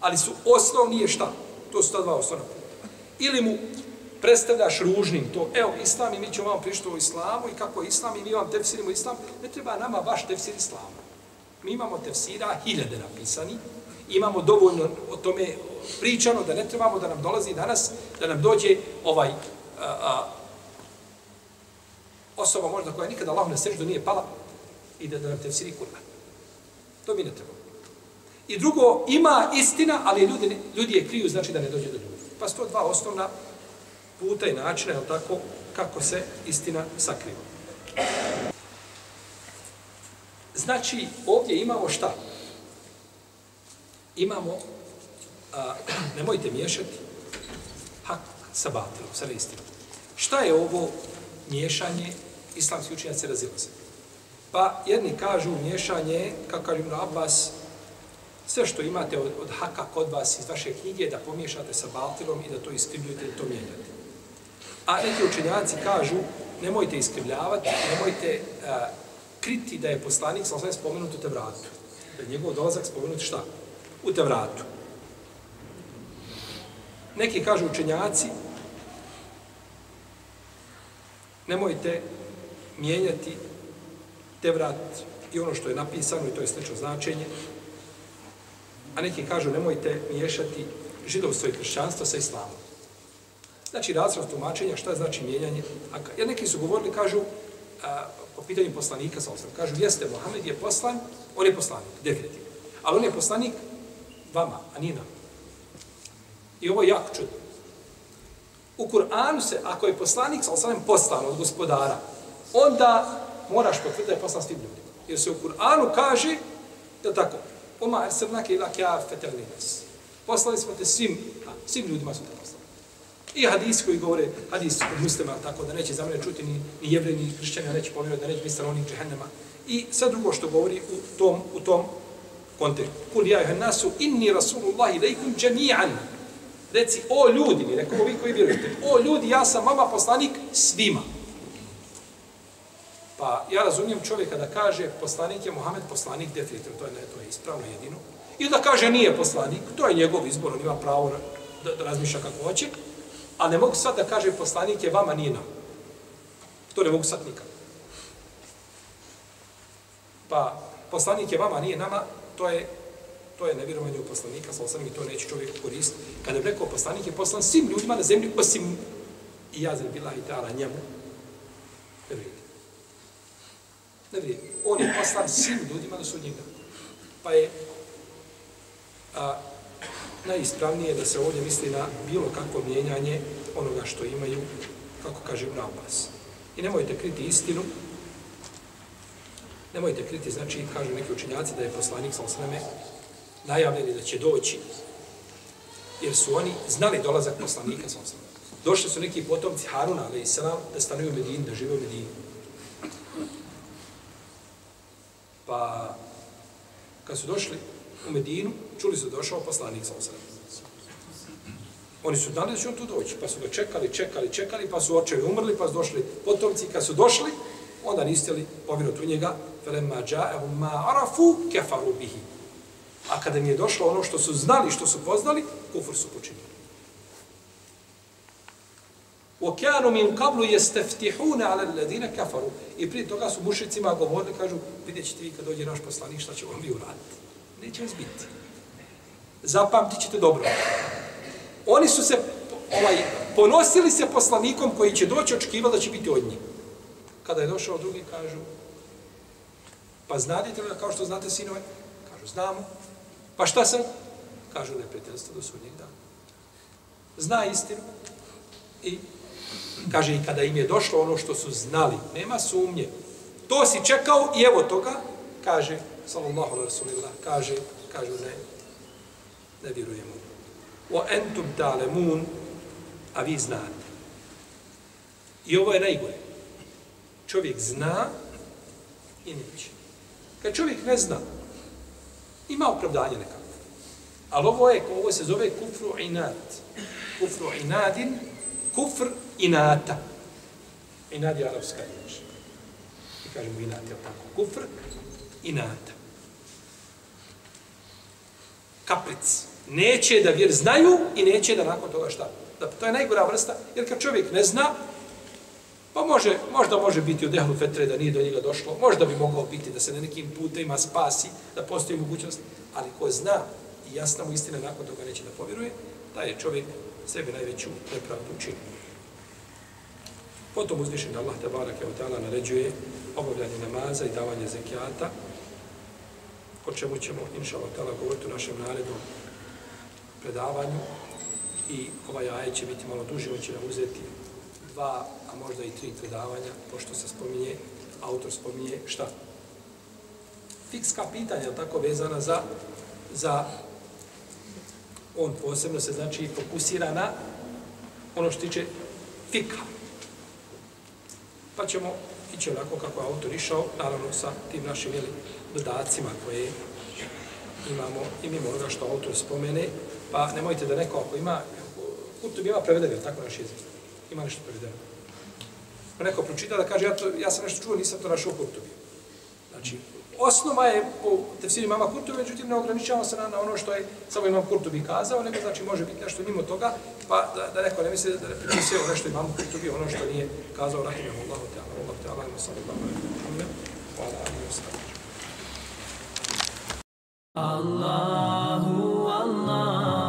Ali su osnovni je šta? To su ta dva osnovna puta. Ili mu predstavljaš ružnim to, evo, islam i mi ćemo vam pričati u islamu i kako je islam i mi vam tefsirimo islam, ne treba nama baš tefsir islama. Mi imamo tefsira hiljade napisani, imamo dovoljno o tome pričano da ne trebamo da nam dolazi danas, da nam dođe ovaj a, a, osoba možda koja nikada Allah na seždu nije pala i da, da nam tefsiri Kur'an. To mi ne trebamo. I drugo, ima istina, ali ljudi, ljudi je kriju, znači da ne dođe do ljudi. Pa sto dva osnovna puta i načina, je tako, kako se istina sakriva. Znači, ovdje imamo šta? Imamo, a, nemojte miješati, hak sa batilom, sa neistinom. Šta je ovo miješanje islamski učenjaci razilaze? Pa jedni kažu miješanje, kako kaže Ibn Abbas, sve što imate od, od haka kod vas iz vaše knjige da pomiješate sa batilom i da to iskrivljujete i to mijenjate. A neki učenjaci kažu, nemojte iskrivljavati, nemojte a, kriti da je poslanik, sam sve spomenut u Tevratu. Da je njegov dolazak spomenut šta? U Tevratu. Neki kažu učenjaci, nemojte mijenjati Tevrat i ono što je napisano i to je slično značenje. A neki kažu nemojte miješati židovstvo i kršćanstvo sa islamom. Znači, razlog tumačenja, šta znači mijenjanje? A, jer neki su govorili, kažu, a, po pitanju poslanika, sa osam, kažu, jeste, Mohamed je poslan, on je poslanik, definitivno. Ali on je poslanik vama, a nije nam. I ovo je jako čudno. U Kur'anu se, ako je poslanik, sa osam, poslan od gospodara, onda moraš potvrditi da je poslan svim ljudima. Jer se u Kur'anu kaže, da tako, Oma ersernake ila kja feterlinas. Poslali smo te svim, a, svim ljudima su te poslali. I hadis koji govore, hadis od muslima, tako da neće za mene čuti ni, ni jevre, ni hrišćani, neće povjerati da neće biti stanovnik džehennema. I sve drugo što govori u tom, u tom kontekst. Kul ja ihan nasu, inni rasulullahi lejkum džemijan. Reci, o ljudi, mi rekao vi koji vjerujete, o ljudi, ja sam vama poslanik svima. Pa ja razumijem čovjeka da kaže poslanik je Mohamed poslanik definitivno, to je, ne, to je ispravno jedino. I da kaže nije poslanik, to je njegov izbor, on ima pravo na, da, da razmišlja kako hoće. A ne mogu sad da kaže poslanik je vama nije nam. To ne mogu sad nikad. Pa poslanik je vama nije nama, to je to je nevjerovanje u poslanika, sa osam i to neće čovjek koristiti. Kada bi rekao poslanik je poslan svim ljudima na zemlji, osim i ja bila i ta'ala njemu, ne vrijedi. Ne vrijedi. On je poslan svim ljudima na sudnjeg Pa je a, najispravnije da se ovdje misli na bilo kakvo mijenjanje onoga što imaju, kako kaže Ibn Abbas. I nemojte kriti istinu, nemojte kriti, znači, kažu neki učinjaci da je poslanik sa osreme najavljeni da će doći, jer su oni znali dolazak poslanika sa osreme. Došli su neki potomci Haruna, ali i da stanuju u Medini, da žive u Medini. Pa, kad su došli u Medinu, čuli su došao poslanik sa osreme. Oni su znali da će on tu doći, pa su ga čekali, čekali, čekali, pa su očevi umrli, pa su došli potomci. Kad su došli, onda nistili povjerot u njega, فَلَمَّا جَاءَهُمْ مَا عَرَفُوا كَفَرُوا بِهِ A kada mi je došlo ono što su znali, što su poznali, kufr su počinili. وَكَانُوا مِنْ قَبْلُ يَسْتَفْتِحُونَ عَلَى الَّذِينَ كَفَرُوا I prije toga su mušicima govorili, kažu, vidjet ćete vi kad dođe naš poslanik, šta će on vi uraditi. Neće vas biti. Zapamtit ćete dobro. Oni su se ovaj, ponosili se poslanikom koji će doći, očekivali da će biti od njih. Kada je došao drugi, kažu, pa znadite li kao što znate sinove? Kažu, znamo. Pa šta sam? Kažu, neprijateljstvo do sudnjeg dana. Zna istinu i Kaže, i kada im je došlo ono što su znali, nema sumnje. To si čekao i evo toga, kaže, sallallahu alaihi rasulillah, kaže, kažu, ne, ne vjerujemo. O entum talemun, a vi znate. I ovo je najgore. Čovjek zna i neće. Kad čovjek ne zna, ima opravdanje nekako. Ali ovo, je, ovo se zove kufru inat. Kufru inadin, kufr inata. Inad je arapska riječ. I kažemo inat, je tako? Kufr inata. Kapric. Neće da vjer znaju i neće da nakon toga šta. Da, to je najgora vrsta, jer kad čovjek ne zna, pa može, možda može biti od ehlu fetre da nije do njega došlo, možda bi mogao biti da se na nekim putima spasi, da postoji mogućnost, ali ko zna i jasna mu istina nakon toga neće da povjeruje, taj je čovjek sebi najveću nepravdu učinio. Potom uzvišen Allah te barake od ta'ala naređuje obavljanje namaza i davanje zekijata, o čemu ćemo, inša Allah ta'ala, govoriti u našem narednom predavanju i ovaj ajet će biti malo duži, on će nam uzeti dva, a možda i tri predavanja, pošto se spominje, autor spominje šta? Fikska pitanja, tako vezana za, za on posebno se znači fokusira na ono što tiče fika. Pa ćemo ići onako kako je autor išao, naravno sa tim našim jeli, dodacima koje imamo i mimo onoga što autor spomene, pa nemojte da neko ako ima, Kurtobi ima prevedeno, tako naš jezik, ima nešto prevedeno pa neko pročita da kaže ja, to, ja sam nešto čuo, nisam to našao u Kurtubi. Znači, osnova je po tefsiri imama Kurtubi, međutim ne ograničavamo se na, na ono što je samo imam Kurtubi kazao, nego znači može biti nešto mimo toga, pa da, da neko ne misli da ne pripisuje ono što imam Kurtubi, ono što nije kazao Rahimah Allah, Allah, Allah, Allah, Allah, Allah, Allah, Allah, Allah, Allah, Allah, Allah, Allah, Allah,